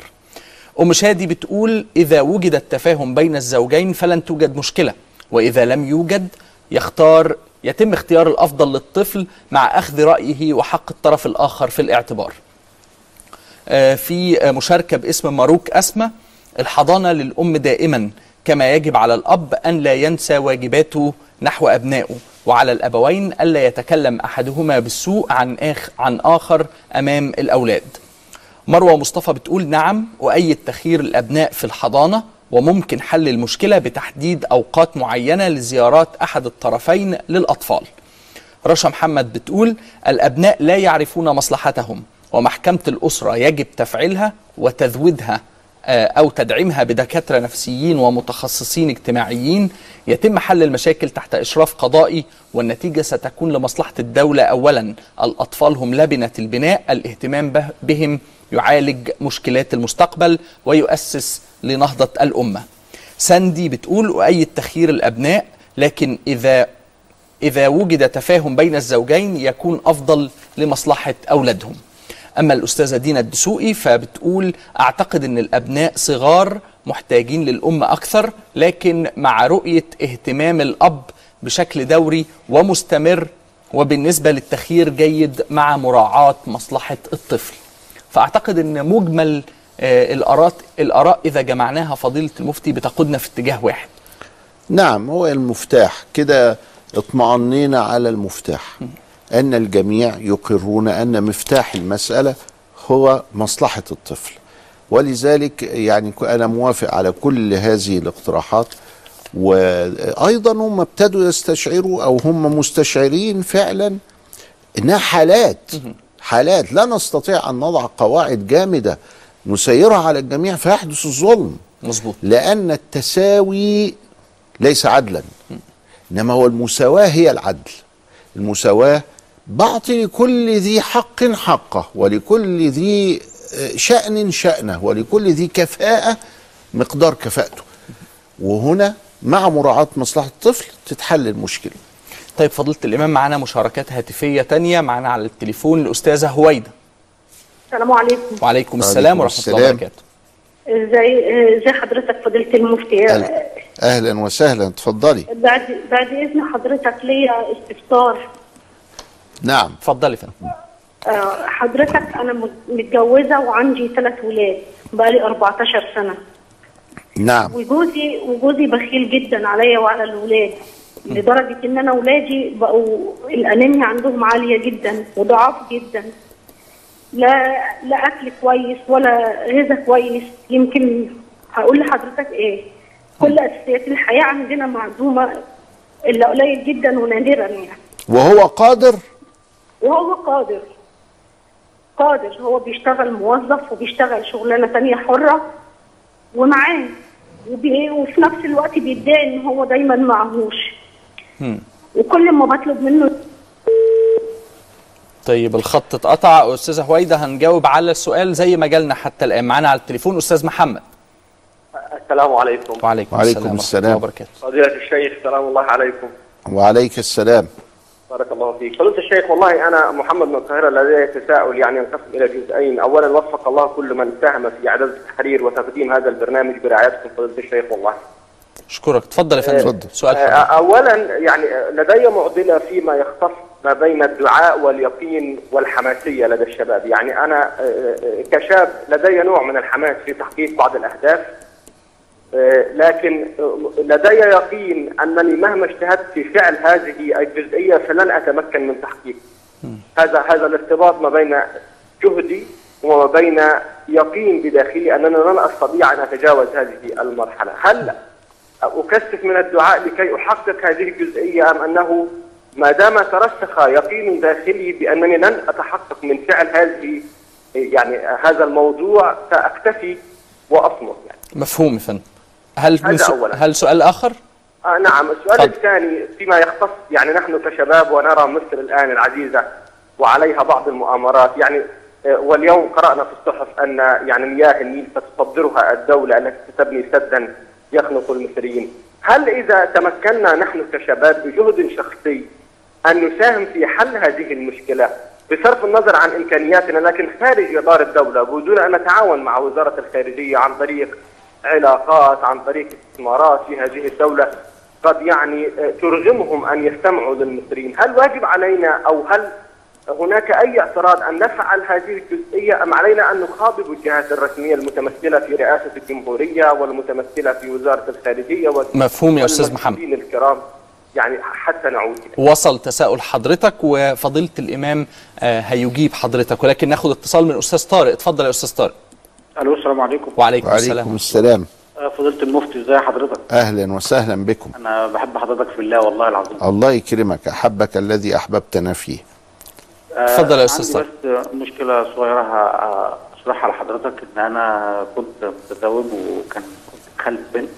أم شادي بتقول إذا وجد التفاهم بين الزوجين فلن توجد مشكلة وإذا لم يوجد يختار يتم اختيار الأفضل للطفل مع أخذ رأيه وحق الطرف الآخر في الاعتبار. آه، في مشاركة باسم ماروك أسمى الحضانة للأم دائما كما يجب على الأب أن لا ينسى واجباته نحو أبنائه وعلى الأبوين ألا يتكلم أحدهما بالسوء عن آخ عن آخر أمام الأولاد. مروة مصطفى بتقول نعم وأيد تخيير الأبناء في الحضانة وممكن حل المشكلة بتحديد أوقات معينة لزيارات أحد الطرفين للأطفال. رشا محمد بتقول الأبناء لا يعرفون مصلحتهم ومحكمة الأسرة يجب تفعيلها وتذويدها آه، أو تدعيمها بدكاترة نفسيين ومتخصصين اجتماعيين. يتم حل المشاكل تحت إشراف قضائي والنتيجة ستكون لمصلحة الدولة أولا. الأطفال هم لبنة البناء الاهتمام به- بهم يعالج مشكلات المستقبل ويؤسس لنهضة الأمة. ساندي بتقول أؤيد تخيير الأبناء لكن إذا إذا وجد تفاهم بين الزوجين يكون أفضل لمصلحة أولادهم. أما الأستاذة دينا الدسوقي فبتقول أعتقد أن الأبناء صغار محتاجين للأم أكثر لكن مع رؤية اهتمام الأب بشكل دوري ومستمر وبالنسبة للتخيير جيد مع مراعاة مصلحة الطفل. فأعتقد أن مجمل آه، الآراء الآراء إذا جمعناها فضيلة المفتي بتقودنا في اتجاه واحد. نعم هو المفتاح. كده اطمأنينا على المفتاح. أن الجميع يقرون أن مفتاح المسألة هو مصلحة الطفل. ولذلك يعني أنا موافق على كل هذه الاقتراحات. وأيضا هم ابتدوا يستشعروا أو هم مستشعرين فعلا إنها حالات. حالات لا نستطيع أن نضع قواعد جامدة نسيرها على الجميع فيحدث الظلم. مظبوط. لأن التساوي ليس عدلا. إنما هو المساواة هي العدل. المساواة بعطي لكل ذي حق حقه ولكل ذي آه، شأن شأنه ولكل ذي كفاءة مقدار كفاءته. وهنا مع مراعاة مصلحة الطفل تتحل المشكلة. طيب فضيلة الإمام معنا مشاركات هاتفية تانية معنا على التليفون الأستاذة هويدا السلام عليكم. وعليكم السلام ورحمة الله. وبركاته. إزاي ازي حضرتك فضيلة المفتي؟ أهلا. أهلا وسهلا. اتفضلي. بعد بعد إذن حضرتك ليا استفسار. نعم. اتفضلي فندم. آه، حضرتك أنا مت- متجوزة وعندي ثلاث ولاد بقالي 14 سنة. نعم. وجوزي وجوزي بخيل جدا عليا وعلى الولاد. لدرجة إن أنا ولادي بقوا الانيميا عندهم عالية جدا وضعاف جدا. لا لا أكل كويس ولا غذاء كويس. يمكن هقول لحضرتك إيه كل أساسيات الحياة عندنا معدومة إلا قليل جدا ونادرا يعني. وهو قادر؟ وهو قادر. قادر. هو بيشتغل موظف وبيشتغل شغلانة تانية حرة ومعاه. وفي نفس الوقت بيدعي إن هو دايما معهوش. مم. وكل ما بطلب منه طيب الخط اتقطع. أستاذة هويده هنجاوب على السؤال زي ما جالنا حتى الآن. معانا على التليفون أستاذ محمد. السلام عليكم. وعليكم, وعليكم السلام, السلام. الله وبركاته. فضيلة الشيخ سلام الله عليكم. وعليك السلام. بارك الله فيك. فضيلة الشيخ والله أنا محمد من القاهرة لدي تساؤل يعني ينقسم إلى جزئين. أولا وفق الله كل من ساهم في إعداد التحرير وتقديم هذا البرنامج برعايتكم فضيلة الشيخ والله. أشكرك. اتفضل يا فندم. سؤال آه، حضرتك. اولا يعني لدي معضلة فيما يختص ما بين الدعاء واليقين والحماسية لدى الشباب، يعني أنا آه، آه، كشاب لدي نوع من الحماس في تحقيق بعض الأهداف آه، لكن آه، لدي يقين أنني مهما اجتهدت في فعل هذه الجزئية فلن أتمكن من تحقيق. هذا هذا الارتباط ما بين جهدي وما بين يقين بداخلي أنني لن أستطيع أن أتجاوز هذه المرحلة، هل أكثف من الدعاء لكي أحقق هذه الجزئية أم أنه ما دام ترسخ يقين داخلي بأنني لن أتحقق من فعل هذه يعني هذا الموضوع سأكتفي وأصمت يعني. مفهوم فندم هل هذا. أولاً. هل سؤال آخر آه نعم السؤال تفضل. الثاني فيما يختص يعني نحن كشباب ونرى مصر الآن العزيزة وعليها بعض المؤامرات يعني آه، واليوم قرأنا في الصحف أن يعني مياه النيل ستصدرها الدولة التي ستبني سدا يخنق المصريين. هل إذا تمكنا نحن كشباب بجهد شخصي أن نساهم في حل هذه المشكلة بصرف النظر عن إمكانياتنا لكن خارج إطار الدولة بدون أن نتعاون مع وزارة الخارجية عن طريق علاقات عن طريق استثمارات في هذه الدولة قد يعني ترغمهم أن يستمعوا للمصريين. هل واجب علينا أو هل هناك أي اعتراض أن نفعل هذه الجزئية أم علينا أن نخاطب الجهات الرسمية المتمثلة في رئاسة الجمهورية والمتمثلة في وزارة الخارجية مفهوم يا أستاذ محمد. الكرام؟ يعني حتى نعود وصل تساؤل حضرتك وفضيلة الإمام آه، هيجيب حضرتك ولكن ناخد اتصال من أستاذ طارق. اتفضل يا أستاذ طارق. ألو السلام عليكم. وعليكم, وعليكم السلام. السلام. آه، فضيلة المفتي ازي حضرتك؟ أهلا وسهلا بكم. أنا بحب حضرتك في الله والله العظيم. الله يكرمك أحبك الذي أحببتنا فيه. آه، اتفضل يا أستاذ عندي بس مشكلة صغيرة ه- أشرحها لحضرتك. إن أنا كنت متزوج وكان كنت خلف بنت.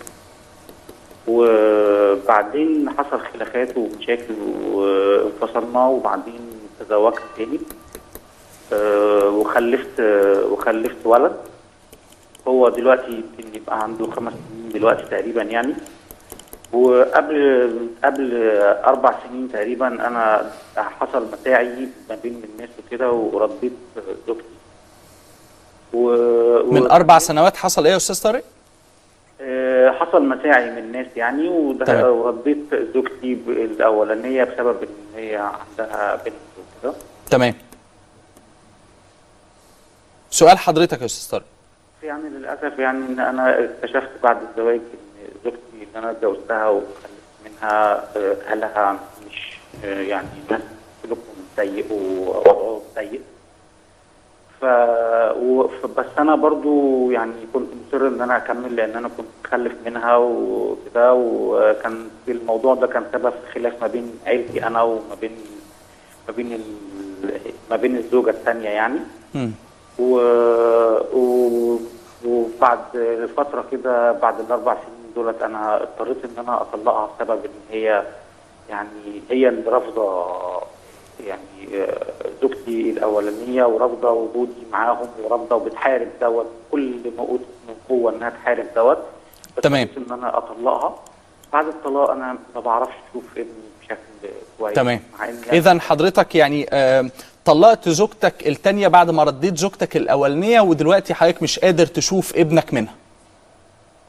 وبعدين حصل خلافات ومشاكل وانفصلنا وبعدين تزوجت تاني. آه، وخلفت وخلفت ولد. هو دلوقتي يمكن يبقى عنده خمس سنين دلوقتي تقريبا يعني. وقبل قبل أربع سنين تقريبا أنا حصل متاعي ما بين الناس وكده ورديت زوجتي و... من و- أربع سنوات حصل إيه يا أستاذ طارق؟ آه، حصل متاعي من الناس يعني وده. ورديت زوجتي الأولانية بسبب إن هي عندها بنت وكده. تمام. سؤال حضرتك يا أستاذ طارق. يعني للأسف يعني إن أنا اكتشفت بعد الزواج ان أنا اتجوزتها وخلفت منها آه، أهلها مش آه، يعني ناس سلوكهم سيء ووضعهم سيء ف... بس أنا برضو يعني كنت مصر إن أنا أكمل لأن أنا كنت مخلف منها وكده وكان الموضوع ده كان سبب خلاف ما بين عيلتي أنا وما بين ما بين. ما بين الزوجة الثانية يعني. و... و... وبعد فترة كده بعد الأربع سنين دولت أنا اضطريت إن أنا أطلقها بسبب إن هي يعني هي اللي رافضة يعني آه، زوجتي الأولانية ورافضة وجودي معاهم ورافضة وبتحارب دوت كل ما أوتت من قوة إنها تحارب دوت. تمام. اضطريت إن أنا أطلقها. بعد الطلاق أنا ما بعرفش أشوف ابني بشكل كويس تمام. إن اذا حضرتك يعني آه، طلقت زوجتك التانية بعد ما رديت زوجتك الأولانية ودلوقتي حضرتك مش قادر تشوف ابنك منها.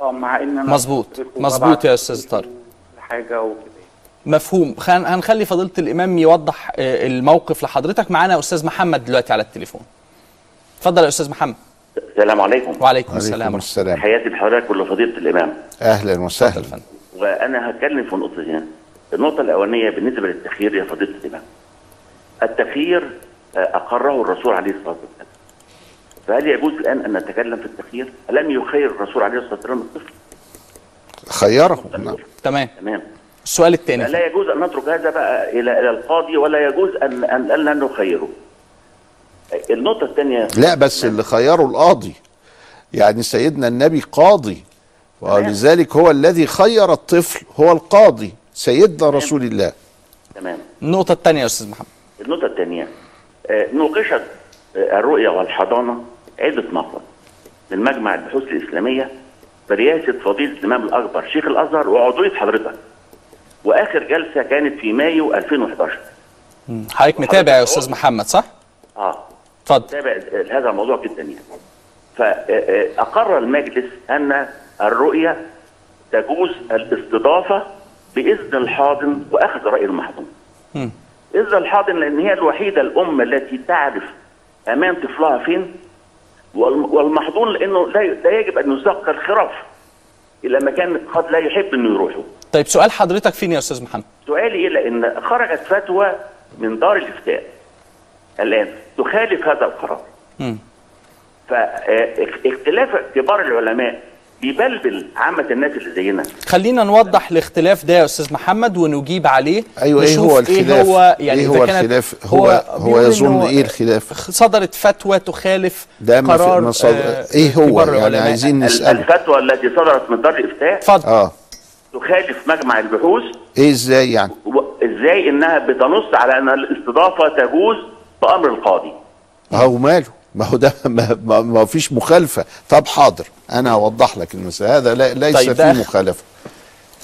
آه مع أنا مظبوط. مظبوط يا أستاذ طارق. حاجة وكده. مفهوم. خان هنخلي فضيلة الإمام يوضح آه، الموقف لحضرتك معانا أستاذ محمد دلوقتي على التليفون. اتفضل يا أستاذ محمد. السلام عليكم. وعليكم السلام. السلام. تحياتي لحضرتك ولفضيلة الإمام. أهلا وسهلا. وأنا هتكلم في نقطتين النقطة الأولانية بالنسبة للتخيير يا فضيلة الإمام. التخيير آه، أقره الرسول عليه الصلاة والسلام. فهل يجوز الآن أن نتكلم في التخيير؟ ألم يخير الرسول عليه الصلاة والسلام الطفل؟ خيره. نعم. تمام. تمام. السؤال الثاني. لا يجوز أن نترك هذا بقى إلى إلى القاضي ولا يجوز أن أن أن لا نخيره. النقطة الثانية. لا بس اللي خيره القاضي. يعني سيدنا النبي قاضي. ولذلك هو الذي خير الطفل هو القاضي سيدنا رسول الله. تمام. النقطة الثانية يا أستاذ محمد. النقطة الثانية. آه، نوقشت آه، الرؤية والحضانه عده مرات من مجمع البحوث الإسلامية برئاسه فضيلة الإمام الأكبر شيخ الأزهر وعضوية حضرتك. وآخر جلسة كانت في مايو 2011 مم. حضرتك متابع يا أستاذ محمد صح؟ آه. اتفضل. تابع هذا الموضوع جدا يعني. فأقر المجلس أن الرؤية تجوز الاستضافة بإذن الحاضن وأخذ رأي المحضون مم. إذن الحاضن لأن هي الوحيدة الأم التي تعرف أمان طفلها فين والم- والمحضون لأنه لا يجب أن يزق الخراف إلى مكان قد لا يحب أنه يروحه طيب سؤال حضرتك فين يا أستاذ محمد؟ سؤالي إيه لأن خرجت فتوى من دار الإفتاء الآن تخالف هذا القرار مم. فاختلاف كبار العلماء بيبلبل عامة الناس اللي زينا. خلينا نوضح الاختلاف ده يا أستاذ محمد ونجيب عليه. أيوه إيه هو الخلاف؟ إيه هو يعني إيه هو كانت- الخلاف؟ هو هو, يظن إيه الخلاف؟ صدرت فتوى تخالف ده ما قرار مصادر آه، إيه هو؟ يعني. عايزين ال- نسأله. الفتوى التي صدرت من دار الإفتاء اتفضل. آه. تخالف مجمع البحوث. إيه إزاي يعني؟ وازاي إنها بتنص على أن الاستضافة تجوز بأمر القاضي. هو ماله؟ ما هو ده ما, ما, ما فيش مخالفة. طب حاضر أنا هوضح لك المسألة هذا لا ليس طيب، فيه مخالفة.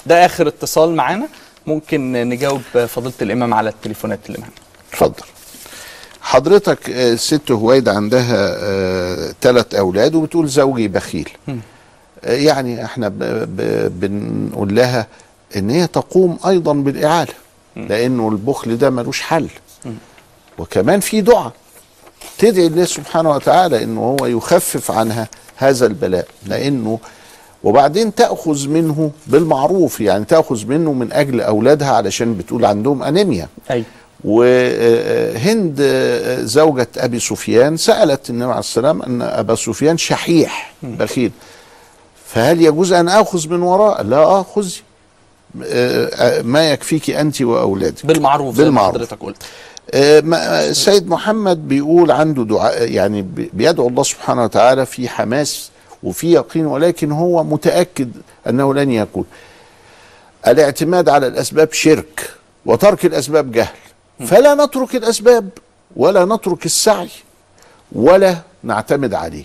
ده آخر اتصال معانا. ممكن نجاوب فضيلة الإمام على التليفونات اللي معانا. اتفضل. حضرتك آه، ست هويد عندها ثلاث أولاد وبتقول زوجي بخيل. مم. آه، يعني إحنا ب ب بنقول لها إن هي تقوم أيضا بالإعالة لأنه البخل ده ملوش حل. وكمان في دعاء. تدعي الله سبحانه وتعالى انه هو يخفف عنها هذا البلاء لأنه وبعدين تأخذ منه بالمعروف يعني تأخذ منه من أجل أولادها علشان بتقول عندهم أنيميا. أيوة وهند زوجة أبي سفيان سألت النبي عليه السلام أن أبا سفيان شحيح بخيل. فهل يجوز أن أخذ من وراء؟ لا آه خذي آه، ما يكفيك أنت وأولادك. بالمعروف زي ما بالمعروف. حضرتك قلت. آه، السيد محمد بيقول عنده دعاء يعني بي- بيدعو الله سبحانه وتعالى في حماس وفي يقين ولكن هو متأكد أنه لن يكون الاعتماد على الأسباب شرك وترك الأسباب جهل. فلا نترك الأسباب ولا نترك السعي ولا نعتمد عليه.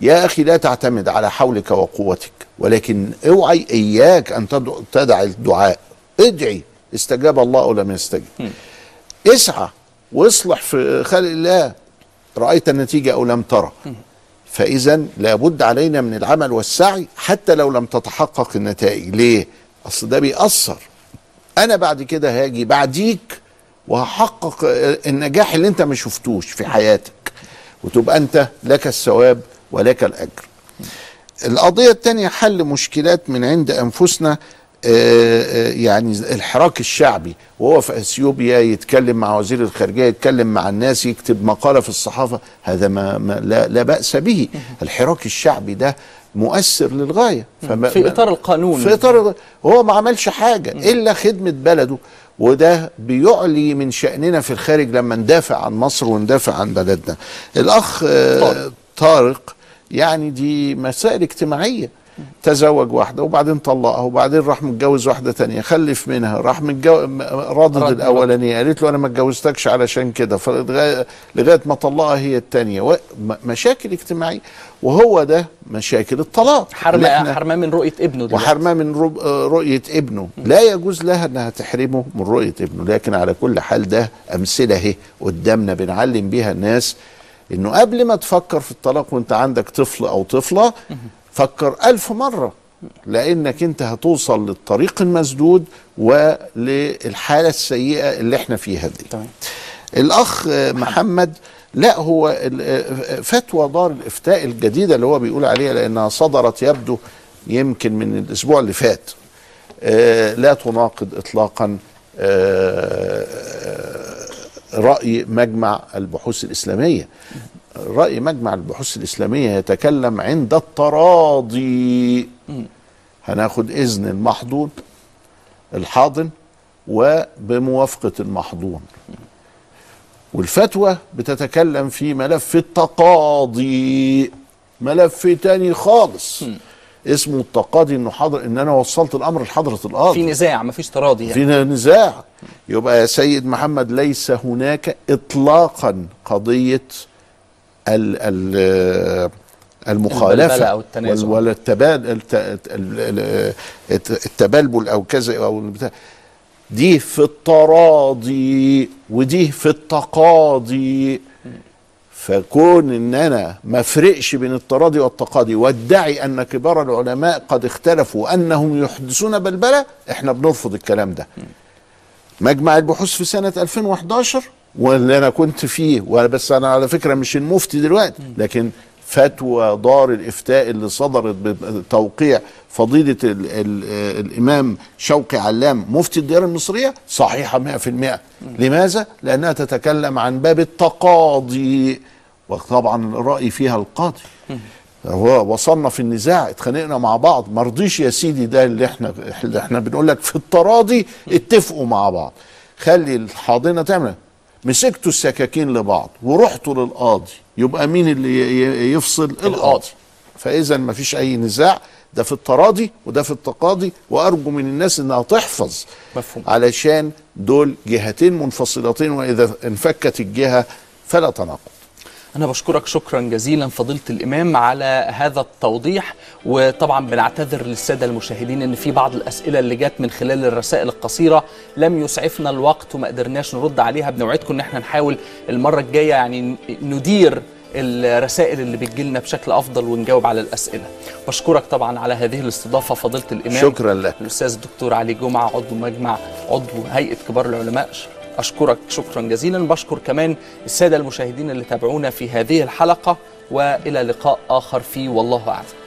يا أخي لا تعتمد على حولك وقوتك ولكن اوعي إياك أن تدع- تدع الدعاء. ادعي استجاب الله أو لم يستجب. اسعى واصلح في خلق الله. رأيت النتيجة أو لم ترى. فإذا لابد علينا من العمل والسعي حتى لو لم تتحقق النتائج. ليه؟ أصل ده بيأثر. أنا بعد كده هاجي بعديك وهحقق النجاح اللي أنت ما شفتوش في حياتك. وتبقى أنت لك الثواب ولك الأجر. القضية الثانية حل مشكلات من عند أنفسنا يعني الحراك الشعبي وهو في إثيوبيا يتكلم مع وزير الخارجية يتكلم مع الناس يكتب مقالة في الصحافة هذا ما, ما لا, لا بأس به. الحراك الشعبي ده مؤثر للغاية. فما في إطار القانون. في إطار هو ما عملش حاجة إلا خدمة بلده وده بيعلي من شأننا في الخارج لما ندافع عن مصر وندافع عن بلدنا. الأخ آه، طارق يعني دي مسائل اجتماعية. تزوج واحدة وبعدين طلقها وبعدين راح متجوز واحدة تانية. خلف منها راح متجوز راضد الأولانية. قالت له أنا ما اتجوزتكش علشان كده. لغاية ما طلقها هي التانية. م- مشاكل اجتماعية. وهو ده مشاكل الطلاق. حرمة حرمة من رؤية ابنه دلوقتي. وحرمها من آه، رؤية ابنه. لا يجوز لها إنها تحرمه من رؤية ابنه. لكن على كل حال ده أمثلة أهي قدامنا بنعلم بيها الناس إنه قبل ما تفكر في الطلاق وأنت عندك طفل أو طفلة فكر ألف مرة لأنك أنت هتوصل للطريق المسدود وللحالة السيئة اللي إحنا فيها دي. الأخ آه، محمد لا هو فتوى دار الإفتاء الجديدة اللي هو بيقول عليها لأنها صدرت يبدو يمكن من الأسبوع اللي فات. آه، لا تناقض اطلاقا آه، رأي مجمع البحوث الإسلامية. رأي مجمع البحوث الإسلامية يتكلم عند التراضي. هناخد إذن المحضون الحاضن وبموافقة المحضون. والفتوى بتتكلم في ملف التقاضي. ملف تاني خالص. اسمه التقاضي إنه حضر إن أنا وصلت الأمر لحضرة القاضي. في نزاع مفيش تراضي يعني. في نزاع. يبقى يا سيد محمد ليس هناك اطلاقا قضية ال ال المخالفة أو التنازع. ولا التبادل الت- ال- ال- التبلبل أو كذا أو البتاع دي في التراضي ودي في التقاضي. فكون إن أنا ما أفرقش بين التراضي والتقاضي وادعي أن كبار العلماء قد اختلفوا أنهم يحدثون بلبله إحنا بنرفض الكلام ده. مجمع البحوث في سنة 2011 واللي أنا كنت فيه بس أنا على فكرة مش المفتي دلوقتي لكن فتوى دار الإفتاء اللي صدرت بتوقيع فضيلة ال ال الإمام شوقي علام مفتي الديار المصرية صحيحة 100% لماذا؟ لأنها تتكلم عن باب التقاضي وطبعا الرأي فيها القاضي. هو وصلنا في النزاع اتخانقنا مع بعض. ما رضيش يا سيدي ده اللي إحنا اللي إحنا بنقول لك في التراضي اتفقوا مع بعض. خلي الحاضنة تعمل. مسكتوا السكاكين لبعض ورحتوا للقاضي يبقى مين اللي يفصل؟ القاضي. فإذا ما فيش أي نزاع ده في التراضي وده في التقاضي وأرجو من الناس إنها تحفظ مفهوم. علشان دول جهتين منفصلتين وإذا انفكت الجهة فلا تناقض. أنا بشكرك شكرا جزيلا فضيلة الإمام على هذا التوضيح وطبعا بنعتذر للسادة المشاهدين إن في بعض الأسئلة اللي جت من خلال الرسائل القصيرة لم يسعفنا الوقت وما قدرناش نرد عليها. بنوعدكم إن إحنا نحاول المرة الجاية يعني ندير الرسائل اللي بتجيلنا بشكل أفضل ونجاوب على الأسئلة. بشكرك طبعا على هذه الاستضافة فضيلة الإمام. شكرا لك. الأستاذ الدكتور علي جمعة عضو مجمع عضو هيئة كبار العلماء. أشكرك شكرا جزيلا. بشكر كمان السادة المشاهدين اللي تابعونا في هذه الحلقة وإلى لقاء آخر في والله أعلم.